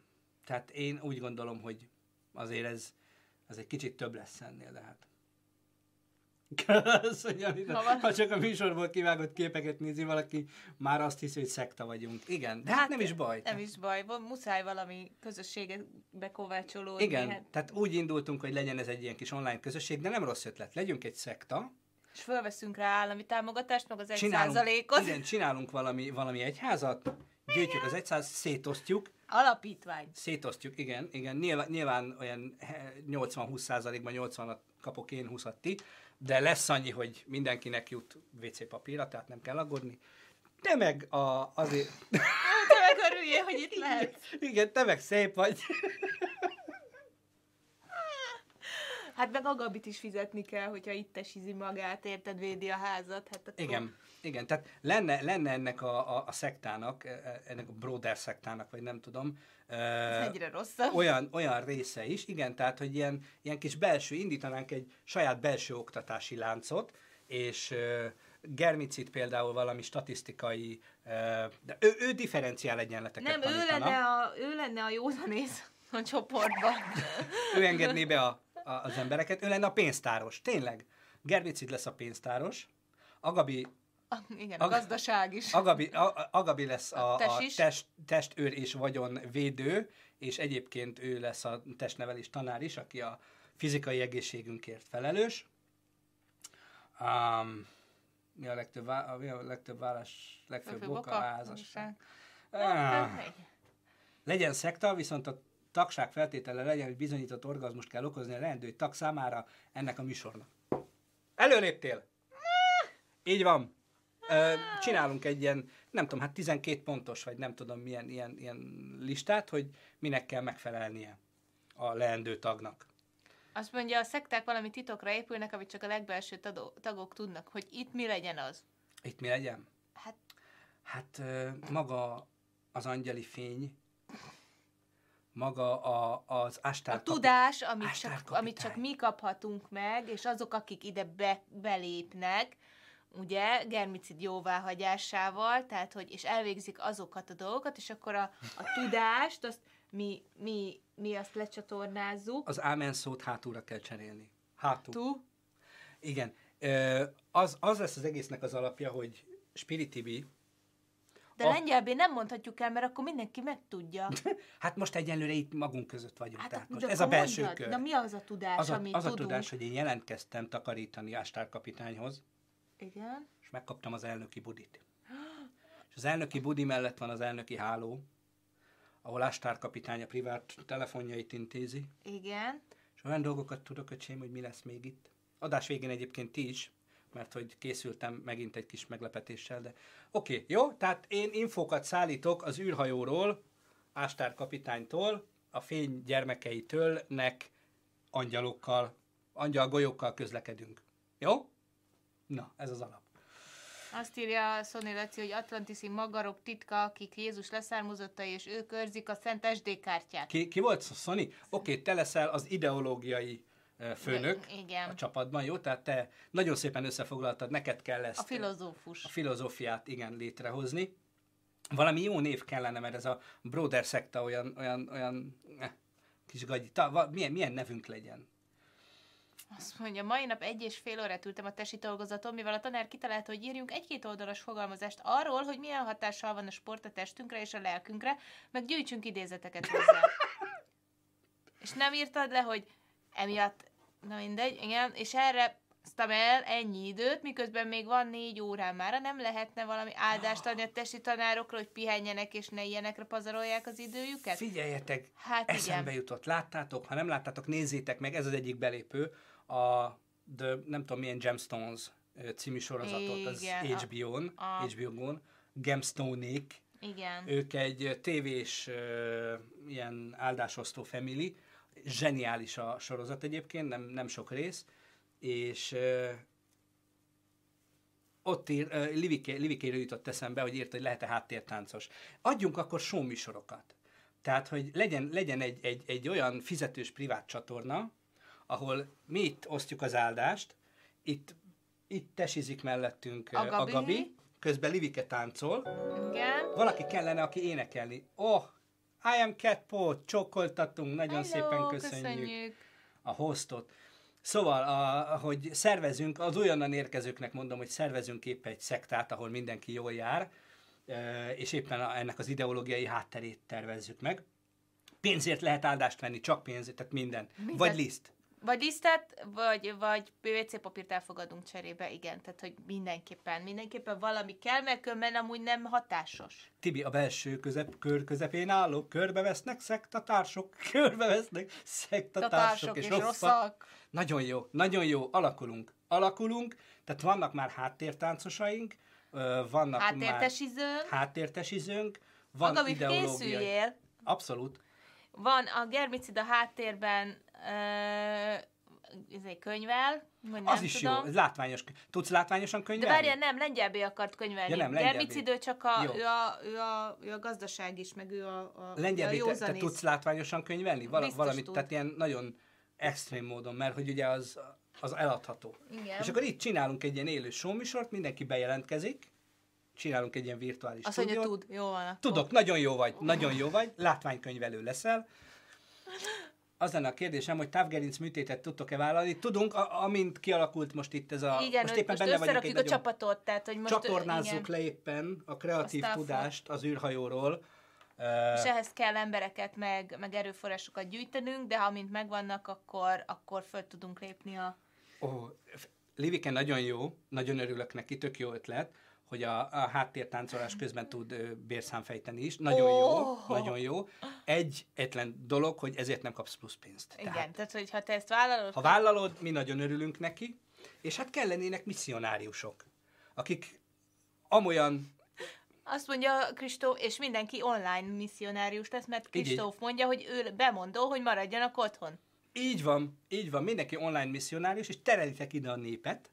Speaker 1: Tehát én úgy gondolom, hogy azért ez, ez egy kicsit több lesz ennél, de hát Köszönöm.
Speaker 2: Ha
Speaker 1: csak a műsorból kivágott képeket nézi valaki, már azt hiszi, hogy szekta vagyunk. Igen, de hát, nem is baj.
Speaker 2: Nem is baj, muszáj valami közösségbe kovácsolódni.
Speaker 1: Igen,
Speaker 2: Hát,
Speaker 1: tehát úgy indultunk, hogy legyen ez egy ilyen kis online közösség, de nem rossz ötlet. Legyünk egy szekta,
Speaker 2: és fölveszünk rá állami támogatást, meg az egy
Speaker 1: csinálunk,
Speaker 2: százalékot.
Speaker 1: igen, csinálunk valami, valami egyházat, gyűjtjük az egyszáz, szétosztjuk,
Speaker 2: Alapítvány.
Speaker 1: szétosztjuk, igen, igen, nyilván, nyilván olyan 80-20 százalékban 80-at kapok én, 20 ti, de lesz annyi, hogy mindenkinek jut WC papírra, tehát nem kell aggódni. Te meg a, azért,
Speaker 2: Te meg örüljél, hogy itt lehet.
Speaker 1: igen, te meg szép vagy.
Speaker 2: Hát meg a Gabit is fizetni kell, hogyha itt tesizi magát, érted, védi a házat. Hát akkor...
Speaker 1: Igen, igen, tehát lenne, lenne ennek a, a, a szektának, e- e- ennek a Broder szektának, vagy nem tudom,
Speaker 2: Ez
Speaker 1: ö,
Speaker 2: egyre rosszabb.
Speaker 1: olyan, olyan része is, igen, tehát, hogy ilyen, ilyen kis belső, indítanánk egy saját belső oktatási láncot, és Germicit például valami statisztikai, de ő, ő differenciál egyenleteket
Speaker 2: Nem, ő lenne, a, ő lenne a józanész a csoportban.
Speaker 1: ő engedné be a, a, az embereket, ő lenne a pénztáros, tényleg. Germicid lesz a pénztáros, Agabi
Speaker 2: A, igen, a
Speaker 1: Ag-
Speaker 2: gazdaság is.
Speaker 1: Agabi, a, Agabi lesz a,
Speaker 2: A
Speaker 1: a,
Speaker 2: tesis.
Speaker 1: test, testőr és vagyon védő, és egyébként ő lesz a testnevelés tanár is, aki a fizikai egészségünkért felelős. Um, mi a legtöbb, vá- mi a legtöbb vállás, legfőbb
Speaker 2: Legfőbb
Speaker 1: oka?
Speaker 2: oka?
Speaker 1: A házasság. Ah, legyen szekta, viszont a tagság feltétele legyen, hogy bizonyított orgazmust kell okozni a leendő tag számára ennek a műsornak. Előléptél! Így van. Csinálunk egy ilyen, nem tudom, hát 12 pontos, vagy nem tudom milyen ilyen, ilyen listát, hogy minek kell megfelelnie a leendő tagnak.
Speaker 2: Azt mondja, a szekták valami titokra épülnek, amit csak a legbelső tado- tagok tudnak, hogy itt mi legyen az.
Speaker 1: Itt mi legyen?
Speaker 2: Hát
Speaker 1: Hát maga az angyali fény, maga a, az ástár
Speaker 2: a tudás, amit csak, amit csak mi kaphatunk meg, és azok, akik ide be, belépnek, ugye, germicid jóváhagyásával, tehát, hogy, és elvégzik azokat a dolgokat, és akkor a, a tudást, azt mi, mi, mi azt lecsatornázzuk.
Speaker 1: Az ámen szót hátulra kell cserélni. Hátul.
Speaker 2: Tu,
Speaker 1: Igen. Az, az lesz az egésznek az alapja, hogy spiritibi,
Speaker 2: de
Speaker 1: A-
Speaker 2: lengyelbén nem mondhatjuk el, mert akkor mindenki megtudja.
Speaker 1: hát most egyenlőre itt magunk között vagyunk.
Speaker 2: Hát,
Speaker 1: tehát most ez a belső
Speaker 2: mondjad.
Speaker 1: kör.
Speaker 2: Na mi az a tudás,
Speaker 1: az a,
Speaker 2: amit
Speaker 1: az a
Speaker 2: tudunk?
Speaker 1: tudás, hogy én jelentkeztem takarítani ástárkapitányhoz,
Speaker 2: Igen.
Speaker 1: és megkaptam az elnöki budit. És az elnöki budi mellett van az elnöki háló, ahol ástárkapitány a privát telefonjait intézi,
Speaker 2: Igen.
Speaker 1: és olyan dolgokat tudok, öcsém, hogy mi lesz még itt. Adás végén egyébként ti is, mert hogy készültem megint egy kis meglepetéssel, de oké, okay, jó? Tehát én infókat szállítok az űrhajóról, Ástár kapitánytól, a fény gyermekeitől, nek angyalokkal, angyal golyókkal közlekedünk. Jó? Na, ez az alap.
Speaker 2: Azt írja Szoni Laci, hogy Atlantiszi magarok titka, akik Jézus leszármazottai, és ők őrzik a Szent SD kártyát.
Speaker 1: Ki, ki volt Szoni? Oké, okay, te leszel az ideológiai főnök
Speaker 2: Igen.
Speaker 1: a csapatban, jó? Tehát te nagyon szépen összefoglaltad, neked kell ezt
Speaker 2: A filozófus.
Speaker 1: a filozófiát igen létrehozni. Valami jó név kellene, mert ez a Broder szekta olyan, olyan, olyan eh, kis gagyi. Ta, milyen, milyen nevünk legyen?
Speaker 2: Azt mondja, mai nap egy és fél órát ültem a tesi dolgozaton, mivel a tanár kitalálta, hogy írjunk egy-két oldalas fogalmazást arról, hogy milyen hatással van a sport a testünkre és a lelkünkre, meg gyűjtsünk idézeteket hozzá. és nem írtad le, hogy emiatt, na mindegy, igen, és erre aztam el ennyi időt, miközben még van négy órán már, nem lehetne valami áldást adni a testi tanárokra, hogy pihenjenek és ne ilyenekre pazarolják az időjüket?
Speaker 1: Figyeljetek,
Speaker 2: Hát
Speaker 1: eszembe
Speaker 2: igen.
Speaker 1: jutott. Láttátok? Ha nem láttátok, nézzétek meg, ez az egyik belépő, a The, nem tudom milyen Gemstones című sorozatot, az HBO-n,
Speaker 2: a-
Speaker 1: HBO-n, Gemstone-ék,
Speaker 2: Igen.
Speaker 1: Ők egy tévés ö, ilyen áldásosztó family, zseniális a sorozat egyébként, nem, nem sok rész, és ö, ott ír, ö, Liviké, Livikéről jutott eszembe, hogy írt, hogy lehet-e háttértáncos. Adjunk akkor show műsorokat. Tehát, hogy legyen, legyen egy, egy, egy olyan fizetős privát csatorna, ahol mi itt osztjuk az áldást, itt, itt tesizik mellettünk
Speaker 2: A
Speaker 1: a
Speaker 2: Gabi.
Speaker 1: Gabi, közben Livike táncol,
Speaker 2: Igen.
Speaker 1: valaki kellene, aki énekelni. Oh, I am Cat Paul, csókoltatunk, nagyon
Speaker 2: Hello,
Speaker 1: szépen köszönjük,
Speaker 2: köszönjük.
Speaker 1: a hostot. Szóval, a, hogy szervezünk, az olyannan érkezőknek mondom, hogy szervezünk épp egy szektát, ahol mindenki jól jár, és éppen ennek az ideológiai hátterét tervezzük meg. Pénzért lehet áldást venni, csak pénzért, tehát minden.
Speaker 2: Mindent.
Speaker 1: Vagy liszt.
Speaker 2: Vagy lisztet, vagy, vagy PVC papírt elfogadunk cserébe, igen. Tehát, hogy mindenképpen, mindenképpen valami kell, mert különben amúgy nem hatásos.
Speaker 1: Tibi, a belső közep, kör közepén állók, körbevesznek szektatársok, körbevesznek szektatársok, és, és rosszak. rosszak. Nagyon jó, nagyon jó, alakulunk. Alakulunk, tehát vannak már háttértáncosaink, vannak
Speaker 2: Háttértesizőnk.
Speaker 1: már háttértesizőnk, van
Speaker 2: Maga,
Speaker 1: ideológiai...
Speaker 2: készüljél.
Speaker 1: Abszolút.
Speaker 2: Van a germicid a háttérben egy könyvel, vagy nem
Speaker 1: Az is
Speaker 2: tudom.
Speaker 1: jó, ez látványos. Tudsz látványosan
Speaker 2: De
Speaker 1: könyvelni?
Speaker 2: várjál, nem, lengyelbé akart könyvelni.
Speaker 1: Ja, nem.
Speaker 2: Germicidő csak a,
Speaker 1: Jó.
Speaker 2: ő a, ő, a, ő a gazdaság is, meg ő a, a,
Speaker 1: Lengyelbé,
Speaker 2: a
Speaker 1: te, te tudsz látványosan könyvelni?
Speaker 2: Biztos
Speaker 1: valamit,
Speaker 2: tud.
Speaker 1: tehát ilyen nagyon extrém módon, mert hogy ugye az, az eladható.
Speaker 2: Igen.
Speaker 1: És akkor itt csinálunk egy ilyen élő showműsort, mindenki bejelentkezik, csinálunk egy ilyen virtuális
Speaker 2: Azt mondja, tud, jó van akkor.
Speaker 1: Tudok, nagyon jó vagy, nagyon jó vagy, látványkönyvelő leszel. Az lenne a kérdésem, hogy távgerinc műtétet tudtok-e vállalni? Tudunk, a, amint kialakult most itt ez a...
Speaker 2: Igen,
Speaker 1: most éppen
Speaker 2: most
Speaker 1: benne vagyunk egy
Speaker 2: a
Speaker 1: nagyon...
Speaker 2: csapatot, tehát hogy most
Speaker 1: Csatornázzuk
Speaker 2: igen,
Speaker 1: le éppen a kreatív
Speaker 2: Aztán
Speaker 1: tudást az űrhajóról.
Speaker 2: és ehhez kell embereket, meg, meg erőforrásokat gyűjtenünk, de ha amint megvannak, akkor, akkor föl tudunk lépni a...
Speaker 1: Ó, f- Livike nagyon jó, nagyon örülök neki, tök jó ötlet, hogy a, a háttértáncolás közben tud bérszámfejteni is. Nagyon jó,
Speaker 2: Ó!
Speaker 1: nagyon jó. Egy egyetlen dolog, hogy ezért nem kapsz plusz pénzt.
Speaker 2: Igen,
Speaker 1: Tehát,
Speaker 2: tehát hogy ha te ezt vállalod,
Speaker 1: ha vállalod, mi nagyon örülünk neki, és hát kellenének misszionáriusok, akik amolyan
Speaker 2: Azt mondja Kristóf, és mindenki online misszionárius lesz, mert. Kristóf mondja, hogy ő bemondó, hogy maradjanak otthon.
Speaker 1: Így van, így van, mindenki online misszionárius, és terelitek ide a népet,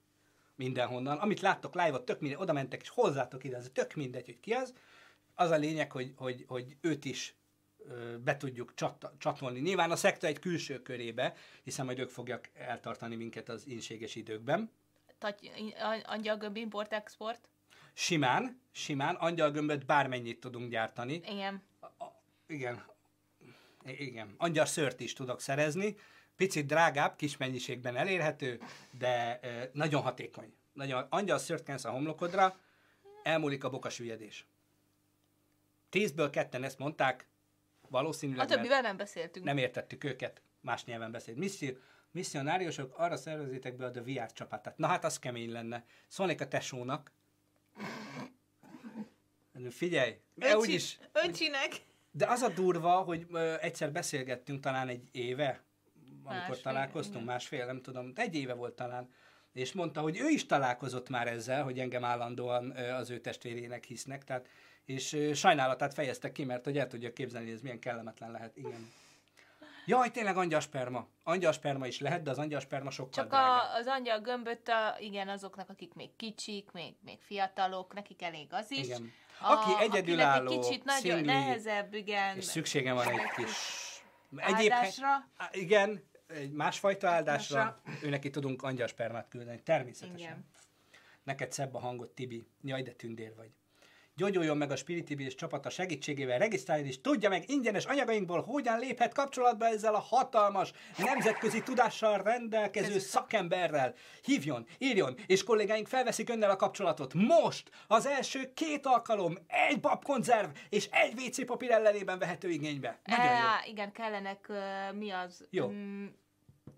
Speaker 1: mindenhonnan. Amit láttok live-ot, tök mindegy, oda mentek, és hozzátok ide, az tök mindegy, hogy ki az. Az a lényeg, hogy, hogy, hogy őt is be tudjuk csat, csatolni. Nyilván a szekta egy külső körébe, hiszen majd ők fogják eltartani minket az inséges időkben.
Speaker 2: Taty, angyalgömb import-export.
Speaker 1: Simán, simán, angyalgömböt bármennyit tudunk gyártani.
Speaker 2: Igen.
Speaker 1: Igen. I- Igen. Angyal szört is tudok szerezni. Picit drágább, kis mennyiségben elérhető, de nagyon hatékony. Nagyon, angyal szört kensz a homlokodra, elmúlik a bokasüllyedés. Tízből ketten ezt mondták,
Speaker 2: A
Speaker 1: valószínűleg, mert
Speaker 2: többivel nem beszéltünk.
Speaker 1: nem értettük őket, más nyelven beszélt. Misszió, misszionáriusok, arra szervezitek be a The VR csapatát. Na hát az kemény lenne. Szólnék a tesónak. Figyelj,
Speaker 2: Öcsi-
Speaker 1: úgyis,
Speaker 2: Öcsinek.
Speaker 1: de az a durva, hogy ö, egyszer beszélgettünk talán egy éve, amikor
Speaker 2: Másfél,
Speaker 1: találkoztunk,
Speaker 2: igen.
Speaker 1: másfél, nem tudom, egy éve volt talán, és mondta, hogy ő is találkozott már ezzel, hogy engem állandóan az ő testvérének hisznek, tehát, és sajnálatát fejezte ki, mert hogy el tudja képzelni, hogy ez milyen kellemetlen lehet, igen. Jaj, tényleg angyasperma. Angyasperma is lehet, de az angyasperma sokkal
Speaker 2: Csak
Speaker 1: drágább.
Speaker 2: a, az angyal gömböt, a, igen, azoknak, akik még kicsik, még, még fiatalok, nekik elég az is.
Speaker 1: Igen.
Speaker 2: A,
Speaker 1: Aki
Speaker 2: akinek
Speaker 1: egyedülálló,
Speaker 2: egy kicsit nagyon
Speaker 1: szingli,
Speaker 2: nehezebb, igen.
Speaker 1: És szükségem van egy kis... Á, igen, egy másfajta áldásra, ő neki tudunk angyaspermát küldeni, természetesen.
Speaker 2: Igen.
Speaker 1: Neked szebb a hangod, Tibi. Jaj, de tündér vagy. Gyógyuljon meg a Spirit TV és csapata segítségével, regisztráljon és tudja meg ingyenes anyagainkból, hogyan léphet kapcsolatba ezzel a hatalmas, nemzetközi tudással rendelkező szakemberrel. Hívjon, írjon, és kollégáink felveszik önnel a kapcsolatot. Most az első két alkalom, egy babkonzerv és egy WC papír ellenében vehető igénybe. Nagyon jó.
Speaker 2: Á, igen, kellenek, uh, mi az?
Speaker 1: Jó.
Speaker 2: Mm,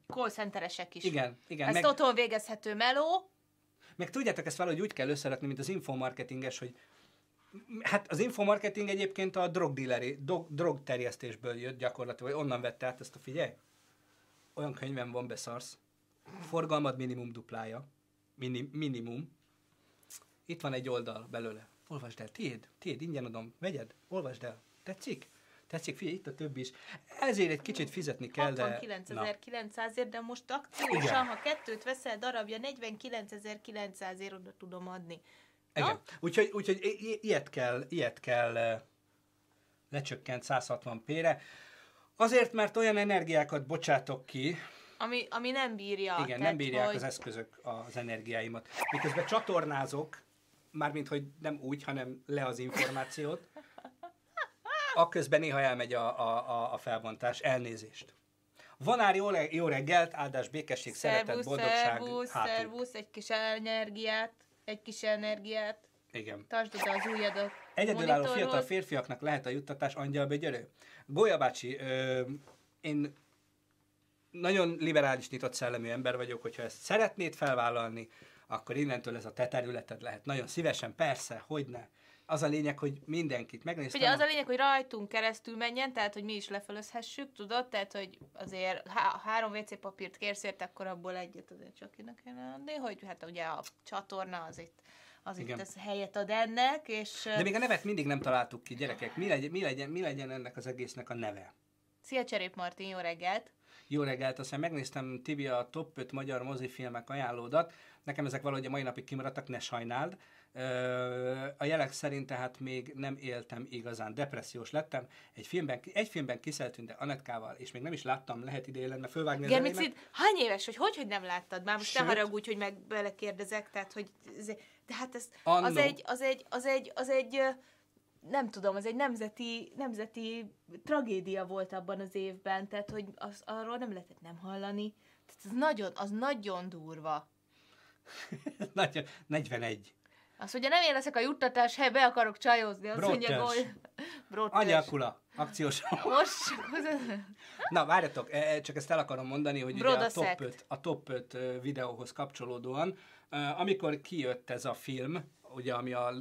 Speaker 2: call centeresek is.
Speaker 1: Igen, igen.
Speaker 2: Ez
Speaker 1: Meg,
Speaker 2: otthon végezhető meló.
Speaker 1: meg tudjátok ezt valahogy úgy kell összerakni, mint az infomarketinges, hogy hát az infomarketing egyébként a drogdealeri, drog, drogterjesztésből jött gyakorlatilag, vagy onnan vette át ezt a figyelj. Olyan könyvem van, beszarsz. Forgalmad minimum duplája. Mini, minimum. Itt van egy oldal belőle. Olvasd el, tiéd, tiéd, ingyen adom, vegyed, olvasd el. Tetszik? Tetszik, figyelj, itt a többi is. Ezért egy kicsit fizetni kell, de... na.
Speaker 2: 69.900-ért, de most akciósan, ha kettőt veszel darabja, 49.900-ért oda tudom adni.
Speaker 1: Igen. Úgyhogy, úgyhogy i- ilyet kell, ilyet kell lecsökkent 160p-re. Azért, mert olyan energiákat bocsátok ki,
Speaker 2: Ami, ami nem bírja.
Speaker 1: igen,
Speaker 2: tehát,
Speaker 1: nem bírják
Speaker 2: hogy...
Speaker 1: az eszközök az energiáimat. Miközben csatornázok, mármint, hogy nem úgy, hanem le az információt, akközben néha elmegy a, a, a, a felbontás, elnézést. Vonár jó, le- jó reggelt, áldás, békesség, szeretet,
Speaker 2: Szervusz,
Speaker 1: boldogság,
Speaker 2: szervusz,
Speaker 1: hátul.
Speaker 2: szervusz, egy kis energiát, egy kis energiát.
Speaker 1: Igen.
Speaker 2: Tartsd oda az ujjadat.
Speaker 1: Egyedülálló fiatal férfiaknak lehet a juttatás angyalbegyörő? Gólya bácsi, ö, én nagyon liberális, nyitott szellemű ember vagyok, hogyha ezt szeretnéd felvállalni, akkor innentől ez a te területed lehet. Nagyon szívesen, persze, hogy ne. Az a lényeg, hogy mindenkit megnéztem.
Speaker 2: Ugye az a lényeg, hogy rajtunk keresztül menjen, tehát hogy mi is lefölözhessük, tudod? Tehát, hogy azért ha három WC papírt kérsz érte, akkor abból egyet azért csak kinek kéne adni, hogy hát ugye a csatorna az itt, az itt
Speaker 1: Igen.
Speaker 2: ez helyet ad ennek, és
Speaker 1: De még a nevet mindig nem találtuk ki, gyerekek. Mi legyen, mi legyen, mi legyen ennek az egésznek a neve?
Speaker 2: Szia Cserép Martin, jó reggelt!
Speaker 1: Jó reggelt, aztán megnéztem Tibi a top 5 magyar mozifilmek ajánlódat. Nekem ezek valahogy a mai napig kimaradtak, ne sajnáld. A jelek szerint tehát még nem éltem igazán, depressziós lettem. Egy filmben, egy filmben kiszeltünk, de Anetkával, és még nem is láttam, lehet idén lenne fölvágni.
Speaker 2: Germicid, hány éves, hogy hogy, hogy nem láttad? Már most
Speaker 1: Sőt.
Speaker 2: ne haragudj, hogy meg belekérdezek, tehát, hogy ez, de hát ez,
Speaker 1: Annó.
Speaker 2: az egy, az egy, az egy, az egy, nem tudom, az egy nemzeti, nemzeti tragédia volt abban az évben, tehát, hogy az, arról nem lehetett nem hallani. Tehát az nagyon, az nagyon durva.
Speaker 1: Nagyon, 41.
Speaker 2: Az, hogy nem én leszek a juttatás, hely, be akarok csajozni, azt mondja,
Speaker 1: Brótös.
Speaker 2: hogy... Brótös.
Speaker 1: Anyakula, akciós.
Speaker 2: Most.
Speaker 1: Na, várjatok, e- e, csak ezt el akarom mondani, hogy ugye a top,
Speaker 2: Brodaszekt.
Speaker 1: 5, a top 5 ö, videóhoz kapcsolódóan, amikor kijött ez a film, ugye ami a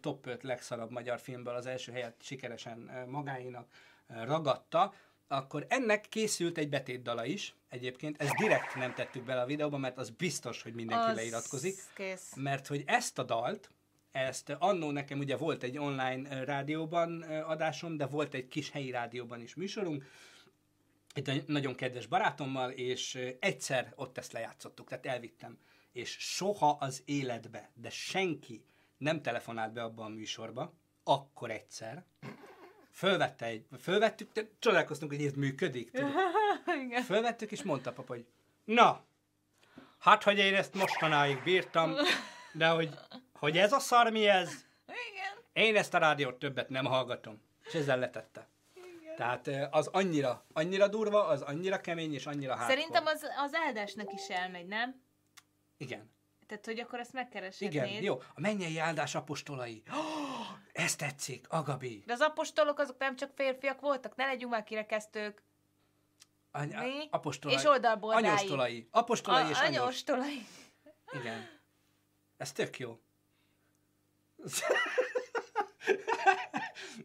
Speaker 1: top 5 legszarabb magyar filmből az első helyet sikeresen ö, ragadta, akkor ennek készült egy betétdala is, egyébként, ezt direkt nem tettük bele a videóba, mert az biztos, hogy mindenki
Speaker 2: Az
Speaker 1: leiratkozik,
Speaker 2: Kész.
Speaker 1: mert hogy ezt a dalt, ezt annó nekem ugye volt egy online rádióban adásom, de volt egy kis helyi rádióban is műsorunk, itt egy nagyon kedves barátommal, és egyszer ott ezt lejátszottuk, tehát elvittem. És soha az életbe, de senki nem telefonált be abba a műsorba, akkor egyszer. Fölvette egy, fölvettük, de csodálkoztunk, hogy ez működik.
Speaker 2: Igen.
Speaker 1: Fölvettük, és mondta papa, hogy na, hát, hogy én ezt mostanáig bírtam, de hogy, hogy ez a szar mi ez,
Speaker 2: Igen.
Speaker 1: én ezt a rádiót többet nem hallgatom. És ezzel letette. Tehát az annyira, annyira durva, az annyira kemény, és annyira hardcore.
Speaker 2: Szerintem az, az áldásnak is elmegy, nem?
Speaker 1: Igen.
Speaker 2: Tehát, hogy akkor ezt megkereshetnéd.
Speaker 1: Igen, jó. A mennyei áldás apostolai. Oh, ez tetszik, Agabi.
Speaker 2: De az apostolok azok nem csak férfiak voltak, ne legyünk már kirekesztők.
Speaker 1: Any-
Speaker 2: Mi?
Speaker 1: apostolai.
Speaker 2: És oldalbordáig.
Speaker 1: Anyostolai. Apostolai és anyos.
Speaker 2: anyostolai.
Speaker 1: Igen. Ez tök jó.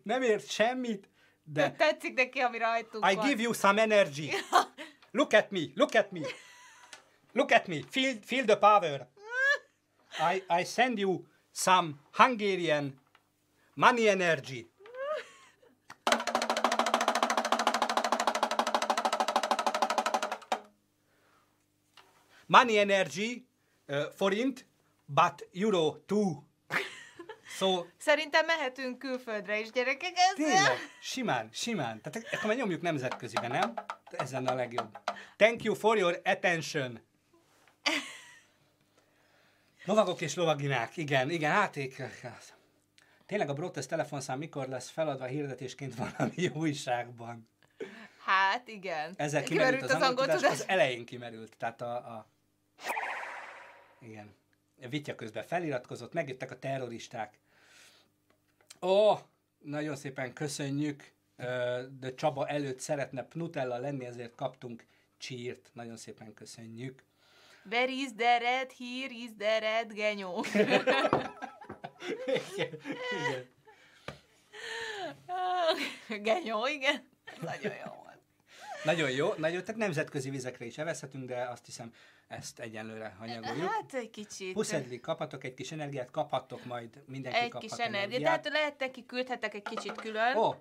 Speaker 1: Nem ért semmit,
Speaker 2: De
Speaker 1: de
Speaker 2: tetszik neki, ami rajtunk
Speaker 1: I
Speaker 2: van.
Speaker 1: give you some energy. Look at me, look at me. Look at me, feel, feel the power. I, I send you some Hungarian money energy. Money energy, uh, forint, but euro too. So,
Speaker 2: Szerintem mehetünk külföldre is, gyerekek. Ez
Speaker 1: Tényleg, simán, simán. Tehát akkor már nyomjuk nemzetközibe, nem? Ez lenne a legjobb. Thank you for your attention. Lovagok és lovaginák, igen, igen, áték. Tényleg a Brotes telefonszám mikor lesz feladva hirdetésként valami újságban?
Speaker 2: Hát, igen.
Speaker 1: Ezzel kimerült az,
Speaker 2: az angol
Speaker 1: tudás, az elején kimerült. Tehát a, a... Igen. Vitya közben feliratkozott, megjöttek a terroristák. Ó, nagyon szépen köszönjük, de Csaba előtt szeretne Pnutella lenni, ezért kaptunk csírt. Nagyon szépen köszönjük.
Speaker 2: Where is the red? Here is the red genyó.
Speaker 1: Igen, igen.
Speaker 2: genyó, igen. Nagyon jó volt.
Speaker 1: Nagyon jó, nagyon, tehát nemzetközi vizekre is evezhetünk, de azt hiszem, ezt egyenlőre hanyagoljuk.
Speaker 2: Hát egy kicsit.
Speaker 1: Puszedli, kaphatok egy kis energiát, kaphattok majd, mindenki
Speaker 2: egy kis energia.
Speaker 1: energiát.
Speaker 2: Tehát lehet neki küldhetek egy kicsit külön.
Speaker 1: Ó,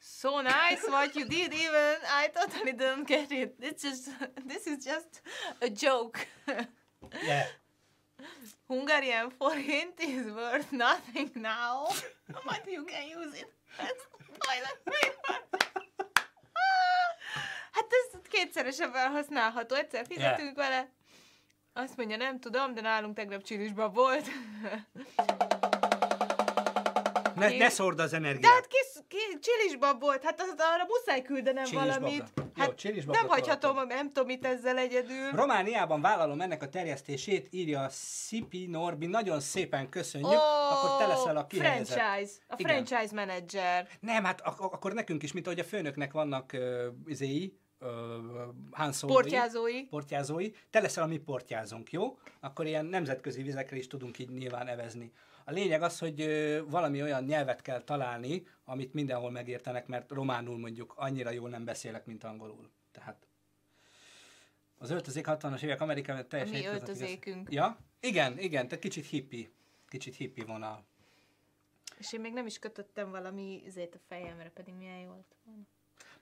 Speaker 2: So nice what you did even. I totally don't get it. It's just, this is just a joke.
Speaker 1: yeah.
Speaker 2: Hungarian forint is worth nothing now, but you can use it as toilet paper. Hát ez kétszeresen felhasználható, egyszer fizetünk vele. Azt mondja, nem tudom, de nálunk tegnap csilisban volt.
Speaker 1: Ne, ne szórd az
Speaker 2: De
Speaker 1: energiát.
Speaker 2: hát kis, ki, csilisbab volt, hát az, arra muszáj küldenem
Speaker 1: Csilisbabra.
Speaker 2: valamit.
Speaker 1: Jó, Jó,
Speaker 2: Hát
Speaker 1: csilisbabra
Speaker 2: nem hagyhatom a nem tudom mit ezzel egyedül.
Speaker 1: Romániában vállalom ennek a terjesztését, írja Szipi Norbi, nagyon szépen köszönjük,
Speaker 2: Ó,
Speaker 1: akkor te leszel a kihelyezett.
Speaker 2: franchise, a
Speaker 1: Igen.
Speaker 2: franchise manager.
Speaker 1: Nem, hát ak- ak- akkor nekünk is, mint ahogy a főnöknek vannak uh, izéi, uh,
Speaker 2: Portyázói.
Speaker 1: portyázói, te leszel a mi portyázónk, jó? Akkor ilyen nemzetközi vizekre is tudunk így nyilván evezni. A lényeg az, hogy valami olyan nyelvet kell találni, amit mindenhol megértenek, mert románul mondjuk annyira jól nem beszélek, mint angolul. Tehát az öltözék 60-as évek Amerikában teljesen...
Speaker 2: mi
Speaker 1: hétköznapi
Speaker 2: öltözékünk.
Speaker 1: rész. Ja? Igen, igen, tehát kicsit hippi. Kicsit hippi vonal.
Speaker 2: És én még nem is kötöttem valami izét a fejemre, pedig milyen jó volt volna.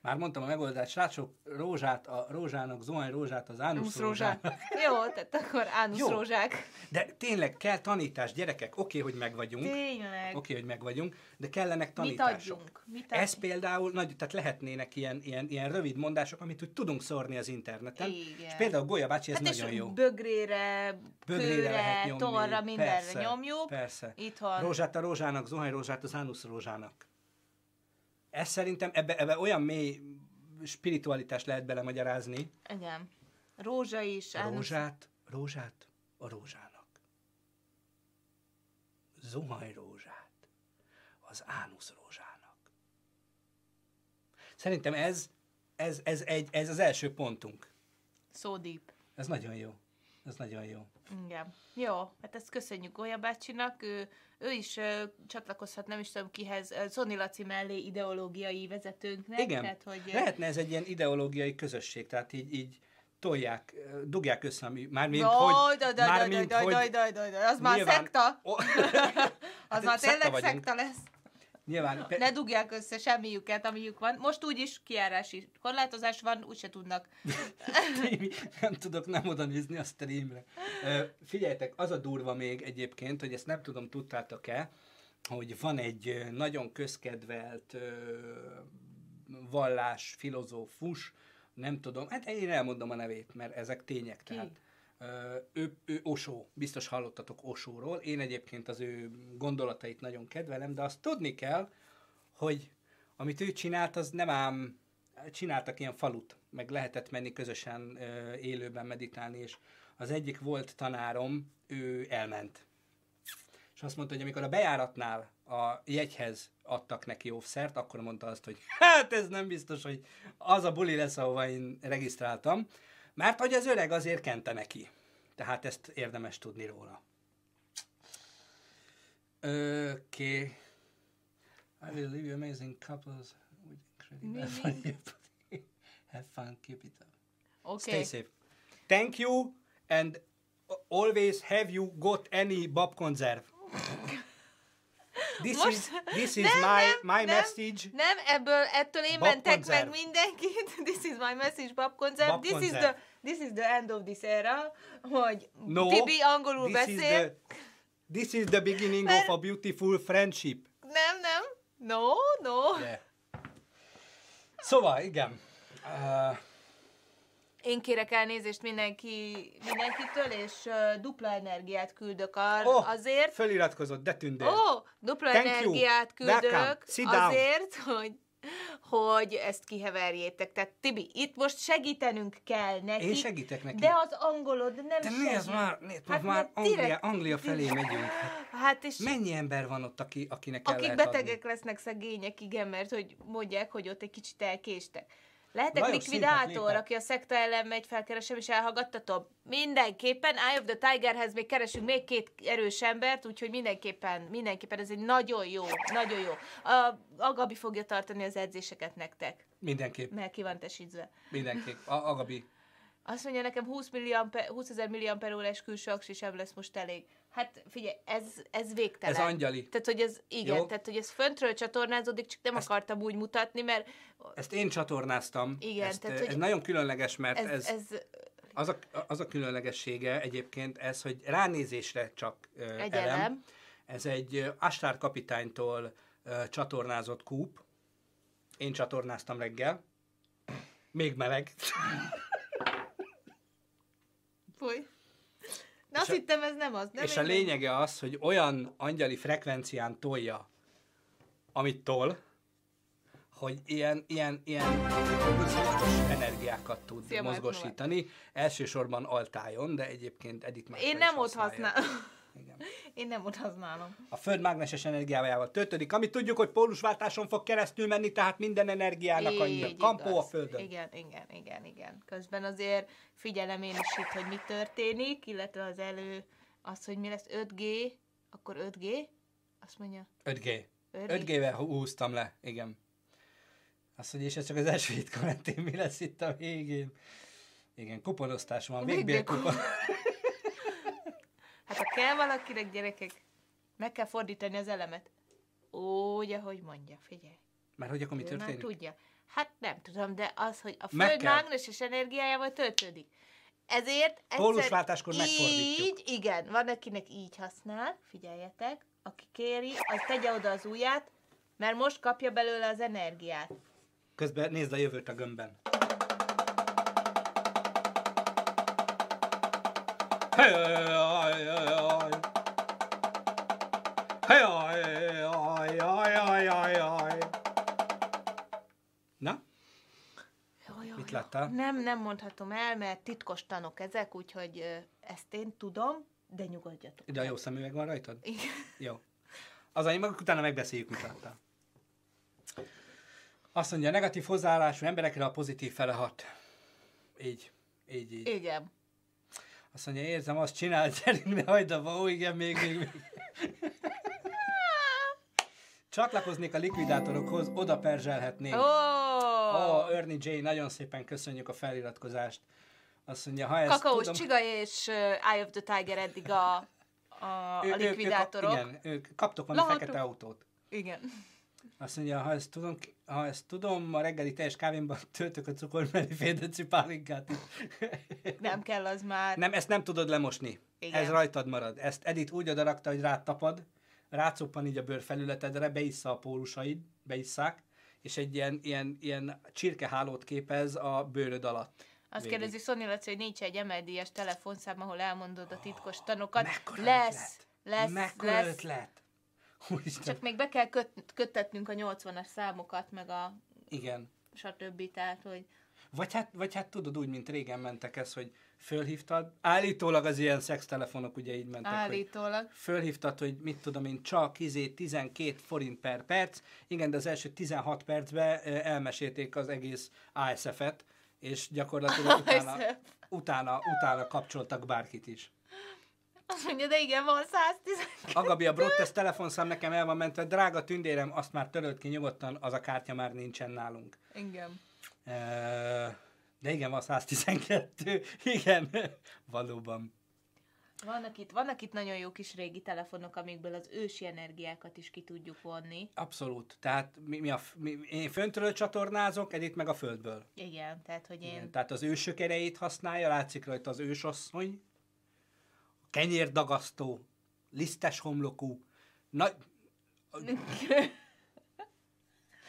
Speaker 1: Már mondtam a megoldást, srácok, rózsát a rózsának, zuhany rózsát az ánusz rózsának.
Speaker 2: Jó, tehát akkor ánusz
Speaker 1: Jó.
Speaker 2: rózsák.
Speaker 1: De tényleg kell tanítás, gyerekek, oké, hogy megvagyunk,
Speaker 2: Tényleg.
Speaker 1: oké, hogy megvagyunk, de kellenek
Speaker 2: Mit
Speaker 1: tanítások.
Speaker 2: adjunk? Mit
Speaker 1: Ez
Speaker 2: adjunk?
Speaker 1: például, nagy, tehát lehetnének ilyen, ilyen, ilyen rövid mondások, amit úgy tudunk szórni az interneten.
Speaker 2: Igen.
Speaker 1: És például Golya bácsi, ez
Speaker 2: Hát
Speaker 1: nagyon jó.
Speaker 2: bögrére,
Speaker 1: Bögrére
Speaker 2: kőre,
Speaker 1: lehet nyomni.
Speaker 2: torra, mindenre
Speaker 1: persze,
Speaker 2: nyomjuk.
Speaker 1: Persze.
Speaker 2: Itthon.
Speaker 1: Rózsát a rózsának, zuhany rózsát az ánusz rózsának. Ez szerintem, ebbe, ebbe olyan mély spiritualitást lehet belemagyarázni.
Speaker 2: Igen. Rózsa is. ánusz-
Speaker 1: Rózsát, rózsát a rózsának. Zuhany rózsát az ánusz rózsának. Szerintem ez, ez, ez, egy, ez az első pontunk.
Speaker 2: So deep.
Speaker 1: Ez nagyon jó. Ez nagyon jó.
Speaker 2: Igen. Jó, hát ezt köszönjük Golya bácsinak. Ő, ő is ö, csatlakozhat, nem is tudom kihez, ö, Szoni Laci mellé ideológiai vezetőnknek.
Speaker 1: Igen.
Speaker 2: Tehát, hogy,
Speaker 1: Lehetne ez egy ilyen ideológiai közösség, tehát így, így tolják, dugják össze, ami, mármint,
Speaker 2: Jaj,
Speaker 1: hogy,
Speaker 2: daj, daj, daj, daj, daj, daj, daj, daj, az már
Speaker 1: nyilván-
Speaker 2: szekta? Az
Speaker 1: Hát
Speaker 2: már tényleg szekta lesz.
Speaker 1: Nyilván, pe-
Speaker 2: Ne dugják össze semmiüket, amiük van. Most úgyis kiárási korlátozás van, úgyse tudnak.
Speaker 1: Nem tudok nem oda nézni a streamre. Figyeljetek, az a durva még egyébként, hogy ezt nem tudom, tudtátok-e, hogy van egy nagyon közkedvelt vallás, filozófus, nem tudom, hát én elmondom a nevét, mert ezek tények.
Speaker 2: Ki?
Speaker 1: Tehát, ő, ő Osó, biztos hallottatok Osóról. Én egyébként az ő gondolatait nagyon kedvelem, de azt tudni kell, hogy amit ő csinált, az nem ám csináltak ilyen falut, meg lehetett menni közösen élőben meditálni, és az egyik volt tanárom, ő elment. És azt mondta, hogy amikor a bejáratnál a jegyhez adtak neki offszert, akkor mondta azt, hogy hát ez nem biztos, hogy az a buli lesz, ahova én regisztráltam, mert hogy az öreg azért kente neki. Tehát ezt érdemes tudni róla. Oké. Okay. I will leave you amazing couples with incredible. Have fun, keep it up.
Speaker 2: Oké.
Speaker 1: Stay safe. Thank you, and always have you got any babkonzerv? This
Speaker 2: Most-
Speaker 1: is this is
Speaker 2: Nem,
Speaker 1: my
Speaker 2: nem,
Speaker 1: my
Speaker 2: nem.
Speaker 1: message.
Speaker 2: Nem, ebből, ettől én mentek
Speaker 1: Babkonzerv.
Speaker 2: meg mindenkit. This is my message, babkonzerv. This is, the, this is the end of this era, hogy
Speaker 1: No,
Speaker 2: Tibi angolul
Speaker 1: this is
Speaker 2: beszél.
Speaker 1: the this is the beginning
Speaker 2: Mert-
Speaker 1: of a beautiful friendship.
Speaker 2: Nem, nem. No, no.
Speaker 1: Yeah. Szóval, igen. Uh,
Speaker 2: Én kérek elnézést mindenki, mindenkitől, és uh, dupla energiát küldök ar-
Speaker 1: oh,
Speaker 2: azért.
Speaker 1: Feliratkozott, de tündér.
Speaker 2: Ó, oh, dupla
Speaker 1: Thank you.
Speaker 2: energiát
Speaker 1: Welcome.
Speaker 2: küldök azért, hogy hogy ezt kiheverjétek. Tehát Tibi, itt most segítenünk kell neki.
Speaker 1: Én segítek neki.
Speaker 2: De az angolod nem
Speaker 1: De
Speaker 2: segít.
Speaker 1: nézd már, nézd,
Speaker 2: Hát
Speaker 1: már Anglia,
Speaker 2: direkt-
Speaker 1: Anglia felé megyünk. Hát
Speaker 2: és
Speaker 1: mennyi ember van ott, aki, akinek
Speaker 2: akik betegek
Speaker 1: adni?
Speaker 2: lesznek szegények, igen, mert hogy mondják, hogy ott egy kicsit elkéstek. Lehetek
Speaker 1: Lajos,
Speaker 2: likvidátor, aki a szekta ellen megy, felkeresem és elhallgattatom? Mindenképpen, Eye of the Tigerhez még keresünk még két erős embert, úgyhogy mindenképpen, mindenképpen ez egy nagyon jó, nagyon jó. A, a Gabi fogja tartani az edzéseket nektek,
Speaker 1: Mindenképp,
Speaker 2: mert ki van tesítve.
Speaker 1: mindenképp. A, Agabi.
Speaker 2: Azt mondja nekem 20, milliamper, 20 ezer milliamper órás külső aksi sem lesz most elég. Hát figyelj, ez, ez végtelen.
Speaker 1: Ez angyali.
Speaker 2: Tehát, hogy ez, igen,
Speaker 1: Jó.
Speaker 2: tehát, hogy ez föntről csatornázódik, csak nem
Speaker 1: Ezt-
Speaker 2: akartam úgy mutatni, mert
Speaker 1: Ezt én csatornáztam.
Speaker 2: Igen,
Speaker 1: Ezt,
Speaker 2: tehát,
Speaker 1: eh,
Speaker 2: hogy
Speaker 1: ez nagyon különleges, mert
Speaker 2: ez,
Speaker 1: ez,
Speaker 2: ez,
Speaker 1: Az, a, az a különlegessége egyébként ez, hogy ránézésre csak ö,
Speaker 2: Egy
Speaker 1: elem.
Speaker 2: elem.
Speaker 1: Ez egy ö, Astár kapitánytól ö, csatornázott kúp. Én csatornáztam reggel. Még meleg.
Speaker 2: Foly. Na azt
Speaker 1: a-
Speaker 2: hittem, ez nem az. Nem
Speaker 1: És a lényege az, hogy olyan angyali frekvencián tolja, amit tol, hogy ilyen, ilyen, ilyen energiákat tud
Speaker 2: Szia,
Speaker 1: mozgosítani. Elsősorban altájon, de egyébként Edith már
Speaker 2: Én nem ott
Speaker 1: használja.
Speaker 2: használom.
Speaker 1: Igen.
Speaker 2: Én nem ott használom.
Speaker 1: A Föld mágneses energiájával töltődik, amit tudjuk, hogy pólusváltáson fog keresztül menni, tehát minden energiának annyi.
Speaker 2: Így
Speaker 1: Kampó a
Speaker 2: igaz.
Speaker 1: Földön.
Speaker 2: Igen, igen, igen, igen. Közben azért figyelem én is itt, hogy mi történik, illetve az elő, az, hogy mi lesz 5G, akkor 5G, azt mondja,
Speaker 1: 5G.
Speaker 2: 5G.
Speaker 1: 5G-vel húztam le, igen. Azt, hogy és ez csak az első hét karantén, mi lesz itt a végén. Igen, kuponosztás van,
Speaker 2: Végbél
Speaker 1: kupon.
Speaker 2: Hát ha kell valakinek, gyerekek, meg kell fordítani az elemet. Úgy, ahogy mondja, figyelj.
Speaker 1: Mert hogy akkor mi
Speaker 2: Ő már
Speaker 1: történik?
Speaker 2: tudja. Hát nem tudom, de az, hogy a Föld mágneses energiájával töltődik. Ezért
Speaker 1: Pólusváltáskor megfordítjuk.
Speaker 2: Így, igen, van akinek így használ, figyeljetek, aki kéri, az tegye oda az ujját, mert most kapja belőle az energiát.
Speaker 1: Közben nézd a jövőt a gömbben. Hey, Hey, aj, aj, aj, aj, aj, aj. Na, mit láttál?
Speaker 2: Nem, nem mondhatom el, mert titkos tanok ezek, úgyhogy ezt én tudom, de nyugodjatok.
Speaker 1: De a jó szemüveg van rajtad?
Speaker 2: Igen.
Speaker 1: Jó. Az anyag, utána megbeszéljük, mit láttál. Azt mondja, a negatív hozzáállású emberekre a pozitív fele hat. Így. Így, így.
Speaker 2: Igen.
Speaker 1: Azt mondja, érzem, azt csinált, gyerünk, ne hagyd abba, ó, igen, még, még, még. Csatlakoznék a likvidátorokhoz, oda perzselhetnénk.
Speaker 2: Ó, oh,
Speaker 1: oh, Ernie J, nagyon szépen köszönjük a feliratkozást. Azt mondja, ha ezt
Speaker 2: Kakaós
Speaker 1: tudom...
Speaker 2: csiga és uh, Eye of the Tiger eddig a, a,
Speaker 1: Ő-
Speaker 2: a
Speaker 1: ők-
Speaker 2: likvidátorok.
Speaker 1: Ők, igen, ők kaptok valami
Speaker 2: Lahatok.
Speaker 1: fekete autót.
Speaker 2: igen.
Speaker 1: Azt mondja, ha ezt tudom, ha ezt tudom, a reggeli teljes kávémban töltök a cukor mellé fél deci pálinkát.
Speaker 2: Nem kell az már.
Speaker 1: Nem, ezt nem tudod lemosni.
Speaker 2: Igen.
Speaker 1: Ez rajtad marad. Ezt Edith úgy odarakta, hogy rád tapad, rácuppan így a bőrfelületedre, beissza a pólusaid, beiszák, és egy ilyen, ilyen, ilyen csirkehálót képez a bőröd alatt.
Speaker 2: Azt
Speaker 1: Végig.
Speaker 2: kérdezi Szoni Laci, hogy nincs egy emeldíjas telefonszám, ahol elmondod a titkos tanokat.
Speaker 1: Mekkora
Speaker 2: lesz,
Speaker 1: ötlet!
Speaker 2: lesz,
Speaker 1: Mekkora
Speaker 2: lesz.
Speaker 1: ötlet! Úristen.
Speaker 2: Csak még be kell köt, köttetnünk a 80-as számokat, meg a
Speaker 1: Igen.
Speaker 2: stb. Tehát, hogy
Speaker 1: Vagy hát, vagy hát tudod úgy, mint régen mentek ez, hogy fölhívtad, állítólag az ilyen szextelefonok ugye így mentek, hogy
Speaker 2: állítólag.
Speaker 1: fölhívtad, hogy mit tudom én, csak izé 12 forint per perc, igen, de az első 16 percben elmesélték az egész ASF-et, és gyakorlatilag utána, utána, utána kapcsoltak bárkit is.
Speaker 2: Azt mondja, de igen, van 110.
Speaker 1: Agabi, a Brottes telefonszám nekem el van mentve, drága tündérem, azt már törölt ki nyugodtan, az a kártya már nincsen nálunk.
Speaker 2: Igen.
Speaker 1: Ö, De igen, van 112, igen, valóban.
Speaker 2: Vannak itt, vannak itt nagyon jó kis régi telefonok, amikből az ősi energiákat is ki tudjuk vonni.
Speaker 1: Abszolút. Tehát mi, mi a, mi, én föntről csatornázok, Edith meg a földből.
Speaker 2: Igen, tehát, hogy én...
Speaker 1: Igen, tehát az ősök erejét használja, látszik rajta az ősasszony, kenyérdagasztó, lisztes homlokú, nagy,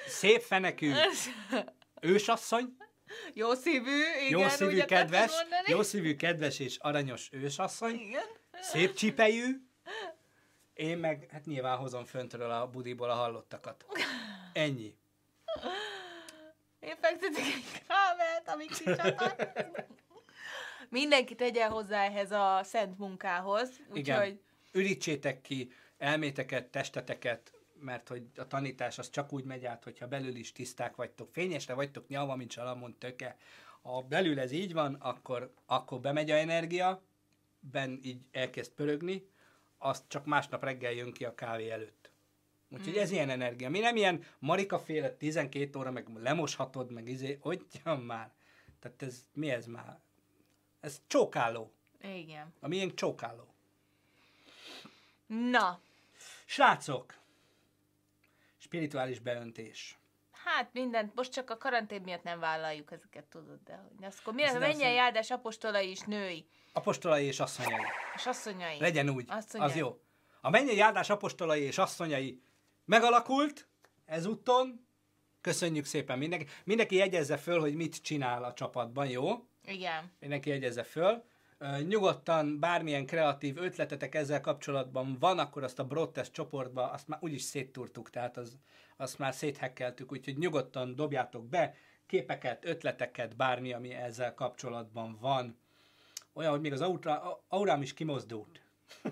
Speaker 1: szép fenekű ősasszony,
Speaker 2: jó szívű, igen,
Speaker 1: jó szívű,
Speaker 2: úgy akartad
Speaker 1: kedves, jó szívű, kedves és aranyos ősasszony,
Speaker 2: Igen.
Speaker 1: szép csipejű, én meg hát nyilván hozom föntről a budiból a hallottakat. Ennyi.
Speaker 2: Én fektetek egy kábelt, amíg kicsatol. Mindenki tegye hozzá ehhez a szent munkához,
Speaker 1: Igen.
Speaker 2: úgyhogy
Speaker 1: Ürítsétek ki elméteket, testeteket, mert hogy a tanítás az csak úgy megy át, hogyha belül is tiszták vagytok, fényesre vagytok nyalva, mint salamon töke. Ha belül ez így van, akkor, akkor bemegy a energia, ben így elkezd pörögni, azt csak másnap reggel jön ki a kávé előtt. Úgyhogy ez ilyen energia. Mi nem ilyen Marika féle 12 óra, meg lemoshatod, meg izé, hogyan már. Tehát ez, mi ez már? Ez csókáló.
Speaker 2: igen.
Speaker 1: A miénk csókáló.
Speaker 2: Na,
Speaker 1: Srácok! Spirituális beöntés.
Speaker 2: hát mindent, most csak a karantén miatt nem vállaljuk ezeket, tudod, de hogy azt akkor mi az
Speaker 1: Ez
Speaker 2: a áldás apostolai is női,
Speaker 1: Apostolai és asszonyai.
Speaker 2: és asszonyai.
Speaker 1: Legyen úgy.
Speaker 2: Asszonyai.
Speaker 1: Az jó. A mennyei áldás apostolai és asszonyai megalakult ezúton. Köszönjük szépen mindenki. Mindenki jegyezze föl, hogy mit csinál a csapatban, jó?
Speaker 2: Igen.
Speaker 1: Mindenki jegyezze föl. Nyugodtan bármilyen kreatív ötletetek ezzel kapcsolatban van, akkor azt a broadcast csoportba, azt már úgyis széttúrtuk, tehát az, azt már széthekkeltük, úgyhogy nyugodtan dobjátok be képeket, ötleteket, bármi, ami ezzel kapcsolatban van. Olyan, hogy még az aura, aurám is kimozdult.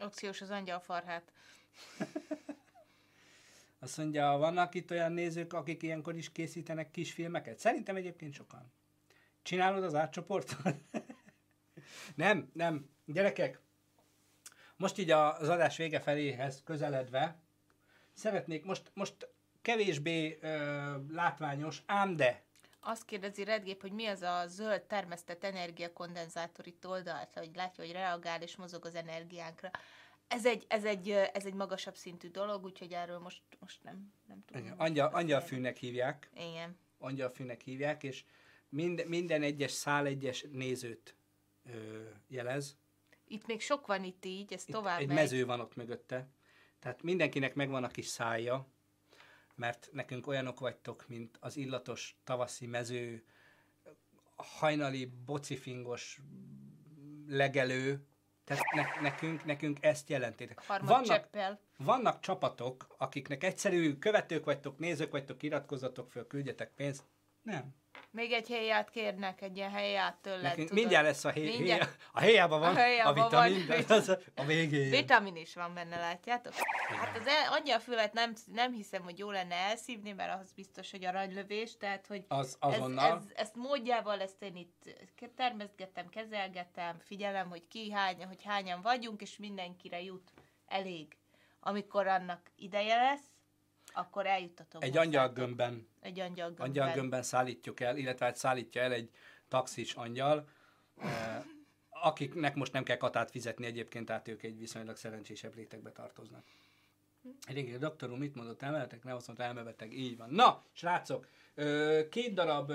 Speaker 2: Oxiós az angyalfarhát.
Speaker 1: Azt mondja, vannak itt olyan nézők, akik ilyenkor is készítenek kis filmeket? Szerintem egyébként sokan. Csinálod az átcsoportot? nem, nem. Gyerekek, most így az adás vége feléhez közeledve, szeretnék most, most kevésbé ö, látványos, ám de
Speaker 2: Azt kérdezi Redgép, hogy mi az a zöld termesztett energiakondenzátor itt oldalt, hogy látja, hogy reagál és mozog az energiánkra. Ez egy, ez egy, ez egy magasabb szintű dolog, úgyhogy erről most, most nem, nem tudom.
Speaker 1: angyal, angyalfűnek hívják.
Speaker 2: Igen.
Speaker 1: angyalfűnek hívják, és mind, minden egyes szál egyes nézőt ö, jelez.
Speaker 2: Itt még sok van itt így, ez
Speaker 1: Itt
Speaker 2: tovább
Speaker 1: egy
Speaker 2: megy.
Speaker 1: mező van ott mögötte. Tehát mindenkinek megvan a kis szája, mert nekünk olyanok vagytok, mint az illatos tavaszi mező, hajnali bocifingos legelő, tehát ne, nekünk, nekünk ezt jelentétek. Vannak,
Speaker 2: cseppel.
Speaker 1: vannak csapatok, akiknek egyszerű követők vagytok, nézők vagytok, iratkozzatok föl, küldjetek pénzt. Nem.
Speaker 2: Még egy helyját kérnek, egy ilyen helyját tőled.
Speaker 1: Nekünk
Speaker 2: tudod.
Speaker 1: mindjárt lesz a, hé,
Speaker 2: Mindjárt.
Speaker 1: hé, a héjában van
Speaker 2: A
Speaker 1: a,
Speaker 2: héjában
Speaker 1: a vitamin,
Speaker 2: van.
Speaker 1: de az a, a végén.
Speaker 2: Vitamin is van benne, látjátok? Hát az el, angyalfüvet nem, nem hiszem, hogy jó lenne elszívni, mert az biztos, hogy aranylövés, tehát hogy
Speaker 1: Az
Speaker 2: ez,
Speaker 1: azonnal.
Speaker 2: ez, ezt módjával, ezt én itt termeszgettem, kezelgetem, figyelem, hogy ki hány, hogy hányan vagyunk, és mindenkire jut elég. Amikor annak ideje lesz, akkor eljuttatom.
Speaker 1: Egy angyalgömbben,
Speaker 2: Egy angyalgömbben.
Speaker 1: angyalgömbben szállítjuk el, illetve hát szállítja el egy taxis angyal, eh, akiknek most nem kell katát fizetni egyébként, tehát ők egy viszonylag szerencsésebb rétegbe tartoznak. Régi doktor úr mit mondott, emeltek? Nem azt mondta, elmebeteg. Így van. Na, srácok, két darab,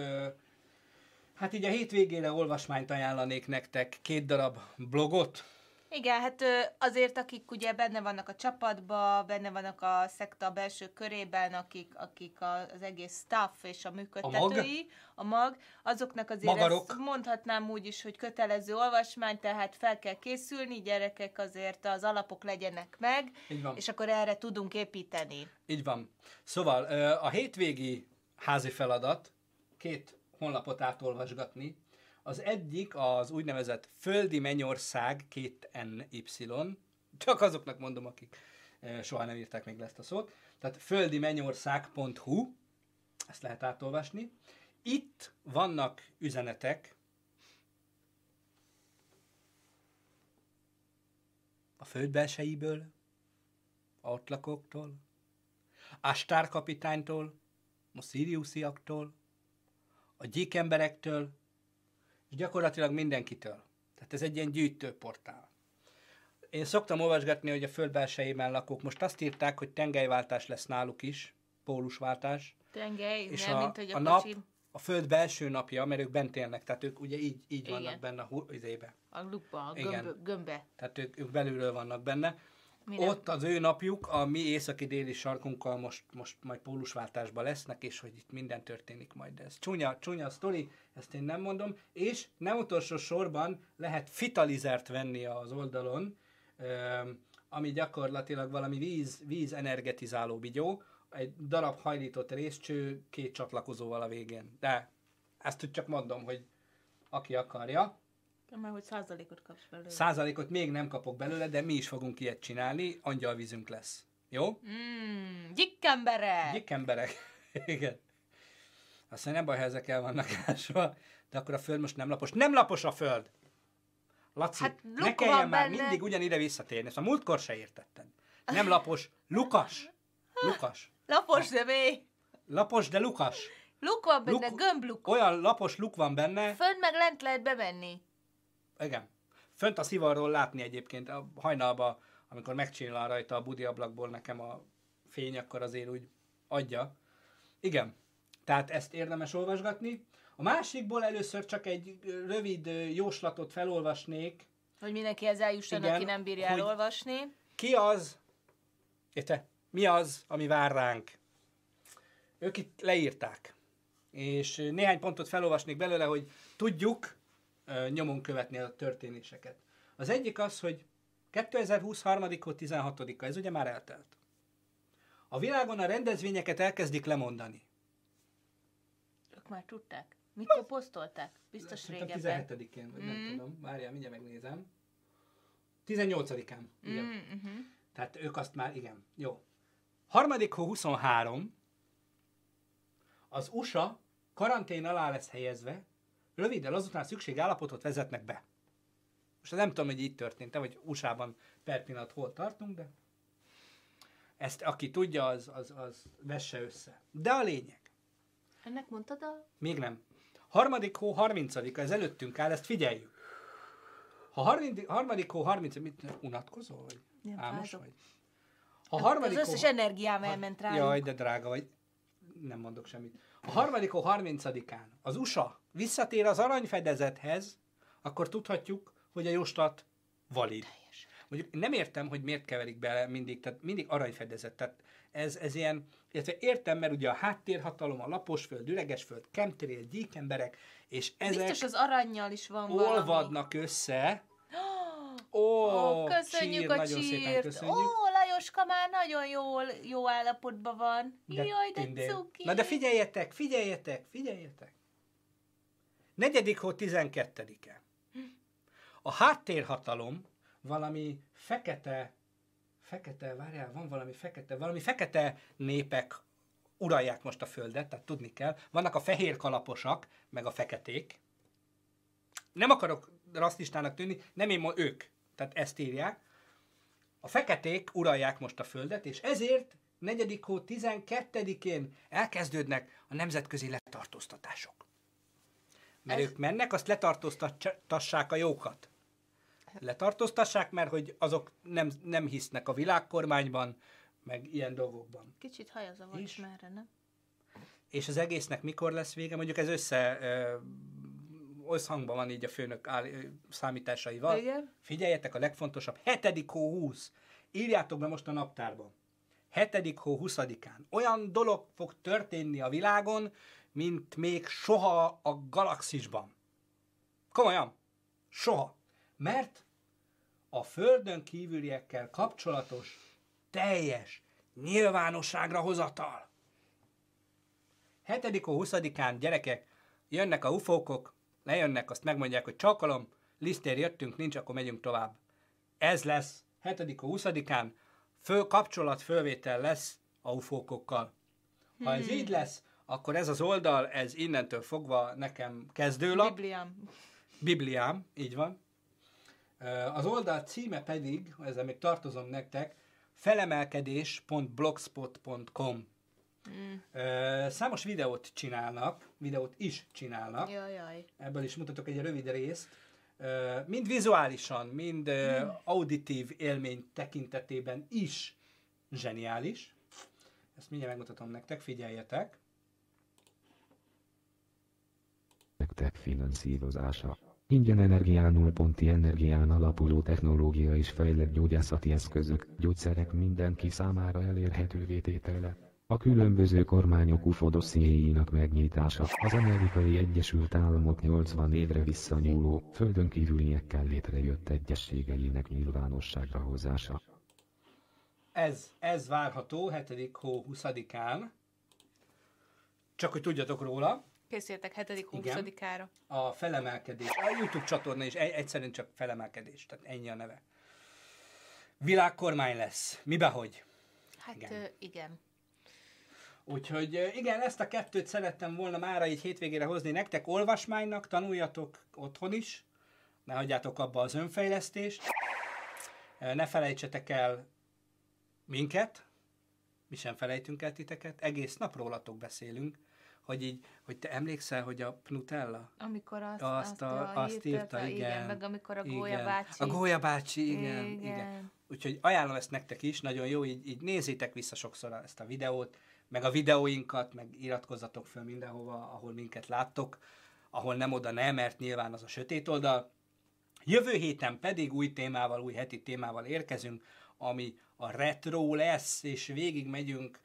Speaker 1: hát így a hétvégére olvasmányt ajánlanék nektek, két darab blogot,
Speaker 2: Igen, hát azért, akik ugye benne vannak a csapatba, benne vannak a szekta belső körében, akik, akik az egész staff és a működtetői, a mag, azoknak azért
Speaker 1: Magarok.
Speaker 2: ezt mondhatnám úgy is, hogy kötelező olvasmány, tehát fel kell készülni, gyerekek azért az alapok legyenek meg, és akkor erre tudunk építeni.
Speaker 1: Így van. Szóval a hétvégi házi feladat két honlapot átolvasgatni. Az egyik az úgynevezett Földi Mennyország 2NY. Csak azoknak mondom, akik ö, soha nem írták még le ezt a szót. Tehát földimennyország.hu, ezt lehet átolvasni. Itt vannak üzenetek a föld belseiből, a ott lakóktól, Astár kapitánytól, a Siriusiaktól, a gyíkemberektől, gyakorlatilag mindenkitől. Tehát ez egy ilyen gyűjtőportál. Én szoktam olvasgatni, hogy a föld belsejében lakók most azt írták, hogy tengelyváltás lesz náluk is, pólusváltás,
Speaker 2: Tengely,
Speaker 1: és
Speaker 2: nem,
Speaker 1: a,
Speaker 2: mint hogy a,
Speaker 1: a nap, a föld belső napja, mert ők bent élnek, tehát ők ugye így, így
Speaker 2: Igen.
Speaker 1: vannak benne a izébe.
Speaker 2: a lukba, a
Speaker 1: Igen.
Speaker 2: gömb, gömbbe.
Speaker 1: Tehát ők, ők belülről vannak benne.
Speaker 2: Mi nem?
Speaker 1: Ott az ő napjuk, a mi északi-déli sarkunkkal most, most majd pólusváltásban lesznek, és hogy itt minden történik majd. Ez csúnya, csúnya sztori, ezt én nem mondom. És nem utolsó sorban lehet fitalizert venni az oldalon, ami gyakorlatilag valami víz, víz energetizáló bigyó, egy darab hajlított részcső, két csatlakozóval a végén. De ezt csak mondom, hogy aki akarja,
Speaker 2: Mert hogy százalékot kapsz belőle.
Speaker 1: Százalékot még nem kapok belőle, de mi is fogunk ilyet csinálni, angyalvízünk lesz. Jó?
Speaker 2: Mm, gyikembere!
Speaker 1: Gyik emberek. Igen. Aztán nem baj, ha ezek el vannak ásva, de akkor a föld most nem lapos. Nem lapos a föld! Laci,
Speaker 2: Hát
Speaker 1: ne kelljen már
Speaker 2: benne.
Speaker 1: mindig ugyanide visszatérni. Ezt a múltkor se értetted. Nem lapos, lukas. Lukas.
Speaker 2: Lapos személy!
Speaker 1: Lapos, de lukas.
Speaker 2: Luk van benne,
Speaker 1: Luk-
Speaker 2: gömbluk.
Speaker 1: Olyan lapos luk van benne,
Speaker 2: Fönt meg lent lehet bemenni.
Speaker 1: Igen. Fönt a szivarról látni egyébként a hajnalba, amikor megcsinál rajta a budi ablakból nekem a fény, akkor azért úgy adja. Igen. Tehát ezt érdemes olvasgatni. A másikból először csak egy rövid jóslatot felolvasnék.
Speaker 2: Hogy mindenkihez eljusson,
Speaker 1: Igen,
Speaker 2: aki nem bírja elolvasni.
Speaker 1: Ki az, érte, mi az, ami vár ránk? Ők itt leírták. És néhány pontot felolvasnék belőle, hogy tudjuk, nyomon követni a történéseket. Az egyik az, hogy 2020 harmadikó 16 ez ugye már eltelt. A világon a rendezvényeket elkezdik lemondani.
Speaker 2: Ők már tudták. Mikor posztolták? Biztos
Speaker 1: Szerintem
Speaker 2: régebben.
Speaker 1: 17-én, vagy nem
Speaker 2: Mm.
Speaker 1: tudom. Várjál, mindjárt megnézem. 18-án. Igen.
Speaker 2: Mm, uh-huh.
Speaker 1: Tehát ők azt már, igen. Jó. Harmadik hó 23. Az USA karantén alá lesz helyezve, röviddel azután szükségállapotot vezetnek be. Most nem tudom, hogy így történt vagy USA-ban per pillanat hol tartunk, de ezt aki tudja, az, az, az vesse össze. De a lényeg,
Speaker 2: Ennek mondtad a...
Speaker 1: még nem. Harmadik hó 30 ez előttünk áll, ezt figyeljük. Ha harmadik, harmadik hó 30 mit unatkozol? Vagy
Speaker 2: Nem,
Speaker 1: álmos vagy? Ha harmadik
Speaker 2: az összes
Speaker 1: hó,
Speaker 2: energiám elment rá.
Speaker 1: Jaj, de drága vagy. Nem mondok semmit. A harmadik hó 30-án az USA visszatér az aranyfedezethez, akkor tudhatjuk, hogy a jóslat valid. Mondjuk nem értem, hogy miért keverik bele mindig, tehát mindig aranyfedezet. Tehát ez, ez ilyen, illetve értem, mert ugye a háttérhatalom, a laposföld, üregesföld, chemtrail, gyíkemberek, és ezek
Speaker 2: Biztos az aranyjal is van valami.
Speaker 1: olvadnak össze. Ó,
Speaker 2: Ó, köszönjük
Speaker 1: csír,
Speaker 2: a
Speaker 1: nagyon szépen
Speaker 2: csírt.
Speaker 1: köszönjük.
Speaker 2: Ó, Lajoska már nagyon jól, jó állapotban van. Jaj, de cuki.
Speaker 1: Na de figyeljetek, figyeljetek, figyeljetek. Negyedik hó 12-e. A háttérhatalom valami fekete, fekete, várjál, van valami fekete, valami fekete népek uralják most a földet, tehát tudni kell. Vannak a fehér kalaposak, meg a feketék. Nem akarok rasszistának tűnni, nem én, ők. Tehát ezt írják. A feketék uralják most a földet, és ezért negyedik hó 12-én elkezdődnek a nemzetközi letartóztatások. Mert
Speaker 2: Ez-
Speaker 1: ők mennek, azt letartóztassák a jókat. Letartóztassák, mert hogy azok nem, nem hisznek a világkormányban, meg ilyen dolgokban.
Speaker 2: Kicsit hajazavacs
Speaker 1: És?
Speaker 2: már, nem?
Speaker 1: És az egésznek mikor lesz vége? Mondjuk ez össze ö, összhangban van így a főnök áll, ö, számításaival.
Speaker 2: Igen.
Speaker 1: Figyeljetek, a legfontosabb, 7. hó 20. Írjátok be most a naptárba. 7. hó 20-án. Olyan dolog fog történni a világon, mint még soha a galaxisban. Komolyan. Soha. Mert a Földön kívüliekkel kapcsolatos teljes nyilvánosságra hozatal. 7. hó 20-án gyerekek, jönnek a ufókok, lejönnek, azt megmondják, hogy csakalom, lisztér jöttünk, nincs, akkor megyünk tovább. Ez lesz 7. hó 20-án, fő kapcsolat, fölvétel lesz a ufókokkal. Ha ez így lesz, akkor ez az oldal, ez innentől fogva nekem kezdőlap.
Speaker 2: Bibliám.
Speaker 1: Bibliám, így van. Az oldal címe pedig, ezzel még tartozom nektek, felemelkedés.blogspot.com
Speaker 2: Mm.
Speaker 1: Számos videót csinálnak, videót is csinálnak,
Speaker 2: Jaj, jaj.
Speaker 1: ebből is mutatok egy rövid részt. Mind vizuálisan, mind ö, auditív élmény tekintetében is zseniális. Ezt mindjárt megmutatom nektek, figyeljetek.
Speaker 3: Nektek finanszírozása. Ingyen energián nullponti energián alapuló technológia és fejlett gyógyászati eszközök, gyógyszerek mindenki számára elérhetővé tétele. A különböző kormányok UFO dossziéinak megnyitása, az amerikai Egyesült Államok 80 évre visszanyúló, földön kívüliekkel létrejött egyességeinek nyilvánosságra hozása.
Speaker 1: Ez, ez várható 7. hó 20-án. Csak hogy tudjatok róla,
Speaker 2: Készüljetek 7.
Speaker 1: Igen.
Speaker 2: 20-ára.
Speaker 1: a felemelkedés. A YouTube csatorna is egy- egyszerűen csak felemelkedés, tehát ennyi a neve. Világkormány lesz. Mibe hogy?
Speaker 2: Hát
Speaker 1: Igen.
Speaker 2: Ö, igen.
Speaker 1: Úgyhogy igen, ezt a kettőt szerettem volna mára így hétvégére hozni nektek. Olvasmánynak tanuljatok otthon is. Ne hagyjátok abba az önfejlesztést. Ne felejtsetek el minket. Mi sem felejtünk el titeket. Egész nap rólatok beszélünk. Hogy így, hogy te emlékszel, hogy a Nutella?
Speaker 2: Amikor azt,
Speaker 1: Azt
Speaker 2: azt,
Speaker 1: a-
Speaker 2: a,
Speaker 1: azt írta, igen.
Speaker 2: Meg amikor a
Speaker 1: Igen.
Speaker 2: Gólya bácsi.
Speaker 1: A Gólya bácsi, igen, igen.
Speaker 2: Igen.
Speaker 1: igen. Úgyhogy ajánlom ezt nektek is, nagyon jó, így, így nézzétek vissza sokszor ezt a videót, meg a videóinkat, meg iratkozzatok föl mindenhova, ahol minket láttok, ahol nem oda nem, mert nyilván az a sötét oldal. Jövő héten pedig új témával, új heti témával érkezünk, ami a retro lesz, és végig megyünk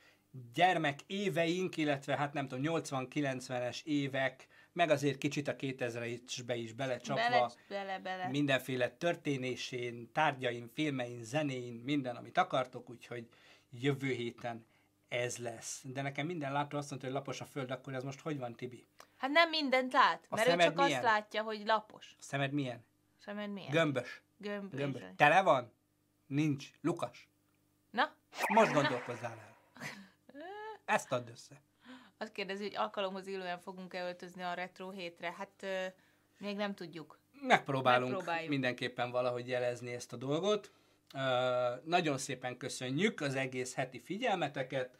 Speaker 1: gyermek éveink, illetve hát nem tudom, 80-90-es évek, meg azért kicsit a 2000-esbe is belecsapva,
Speaker 2: Bele, bele, bele.
Speaker 1: mindenféle történésén, tárgyain, filmein, zenén, minden, amit akartok, úgyhogy jövő héten ez lesz. De nekem minden látó azt mondta, hogy lapos a föld, akkor ez most hogy van, Tibi?
Speaker 2: Hát nem mindent lát,
Speaker 1: A
Speaker 2: mert ő csak
Speaker 1: milyen?
Speaker 2: azt látja, hogy lapos.
Speaker 1: A szemed milyen?
Speaker 2: Szemed milyen?
Speaker 1: Gömbös.
Speaker 2: Gömbös.
Speaker 1: Gömbös. Tele van? Nincs. Lukas.
Speaker 2: Na,
Speaker 1: Most gondolkozzál el. Ezt add össze.
Speaker 2: azt kérdezi, hogy alkalomhoz illően fogunk-e öltözni a retro hétre. Hát ö, még nem tudjuk.
Speaker 1: Megpróbálunk
Speaker 2: Megpróbáljuk.
Speaker 1: mindenképpen valahogy jelezni ezt a dolgot. Uh, nagyon szépen köszönjük az egész heti figyelmeteket.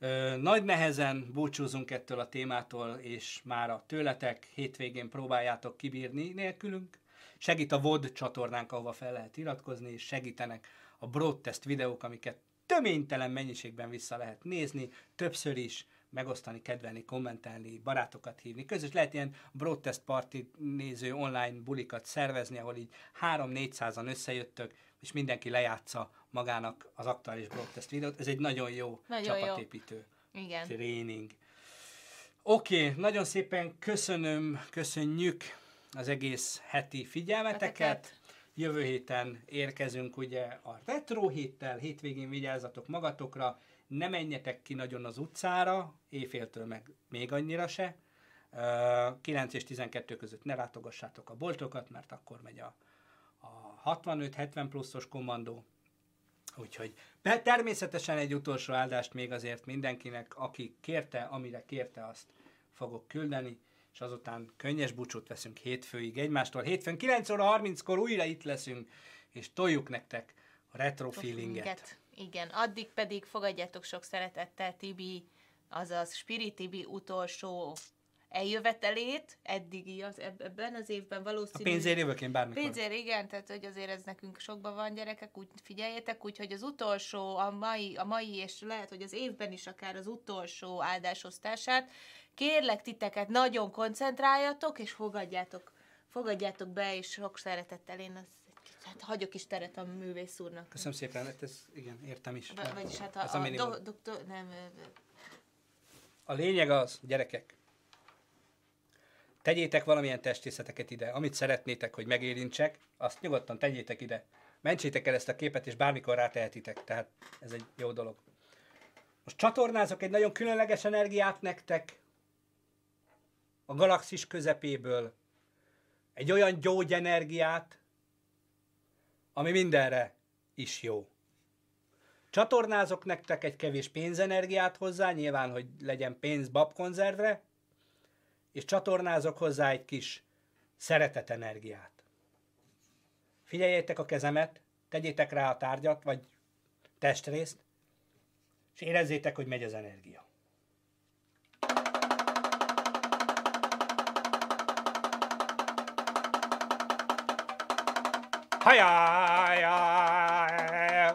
Speaker 1: Uh, nagy nehezen búcsúzunk ettől a témától, és már a tőletek hétvégén próbáljátok kibírni nélkülünk. Segít a VOD csatornánk, ahova fel lehet iratkozni, és segítenek a broadtest videók, amiket töménytelen mennyiségben vissza lehet nézni, többször is, megosztani, kedvelni, kommentelni, barátokat hívni. Közös lehet ilyen broadcast party néző online bulikat szervezni, ahol így 3-400-an összejöttök, és mindenki lejátsza magának az aktuális broadcast videót. Ez egy nagyon jó
Speaker 2: Nagyon jó.
Speaker 1: csapatépítő
Speaker 2: Igen.
Speaker 1: tréning. Oké, okay, nagyon szépen köszönöm, köszönjük az egész heti figyelmeteket.
Speaker 2: Eteket.
Speaker 1: Jövő héten érkezünk ugye a retro héttel, hétvégén vigyázzatok magatokra, ne menjetek ki nagyon az utcára, éjféltől meg még annyira se. Ö, 9 és 12 között ne látogassátok a boltokat, mert akkor megy a, a 65-70 pluszos kommandó. Úgyhogy de természetesen egy utolsó áldást még azért mindenkinek, aki kérte, amire kérte, azt fogok küldeni, és azután könnyes búcsút veszünk hétfőig egymástól. Hétfőn 9 óra 30-kor újra itt leszünk, és toljuk nektek a retro feelinget.
Speaker 2: Igen, addig pedig fogadjátok sok szeretettel Tibi, azaz Spirit Tibi utolsó eljövetelét, eddigi az eb- ebben az évben
Speaker 1: A
Speaker 2: valószínű.
Speaker 1: pénzért jövök én bármikor.
Speaker 2: Pénzért, igen, tehát hogy azért ez nekünk sokban van gyerekek, úgy figyeljetek, úgyhogy az utolsó, a mai, a mai és lehet, hogy az évben is akár az utolsó áldásosztását, kérlek titeket, nagyon koncentráljatok, és fogadjátok, fogadjátok be, és sok szeretettel én az, hát hagyok is teret a művész úrnak.
Speaker 1: Köszönöm szépen, hát ez, igen, értem is.
Speaker 2: V- vagyis hát
Speaker 1: Ez
Speaker 2: a, a,
Speaker 1: minimum.
Speaker 2: do, doktor, nem,
Speaker 1: A lényeg az, gyerekek, tegyétek valamilyen testészeteket ide, amit szeretnétek, hogy megérintsek, azt nyugodtan tegyétek ide. Mentsétek el ezt a képet, és bármikor rátehetitek, tehát ez egy jó dolog. Most csatornázok egy nagyon különleges energiát nektek a galaxis közepéből. Egy olyan gyógyenergiát, ami mindenre is jó. Csatornázok nektek egy kevés pénzenergiát hozzá, nyilván, hogy legyen pénz babkonzervre, és csatornázok hozzá egy kis szeretetenergiát. Figyeljétek a kezemet, tegyétek rá a tárgyat, vagy testrészt, és érezzétek, hogy megy az energia. Hajjajjajjaj!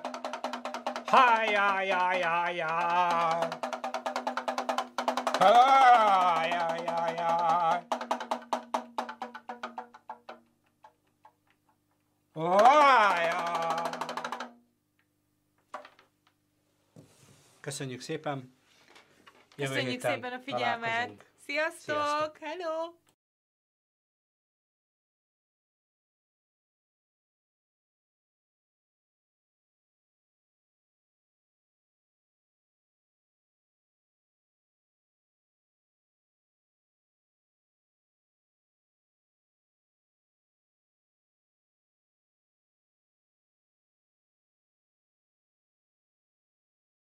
Speaker 1: Hajjajjajjaj! Hajjaj! Köszönjük szépen! Jövő
Speaker 2: Köszönjük
Speaker 1: héten
Speaker 2: szépen a figyelmet! Sziasztok!
Speaker 1: Sziasztok.
Speaker 2: Hello!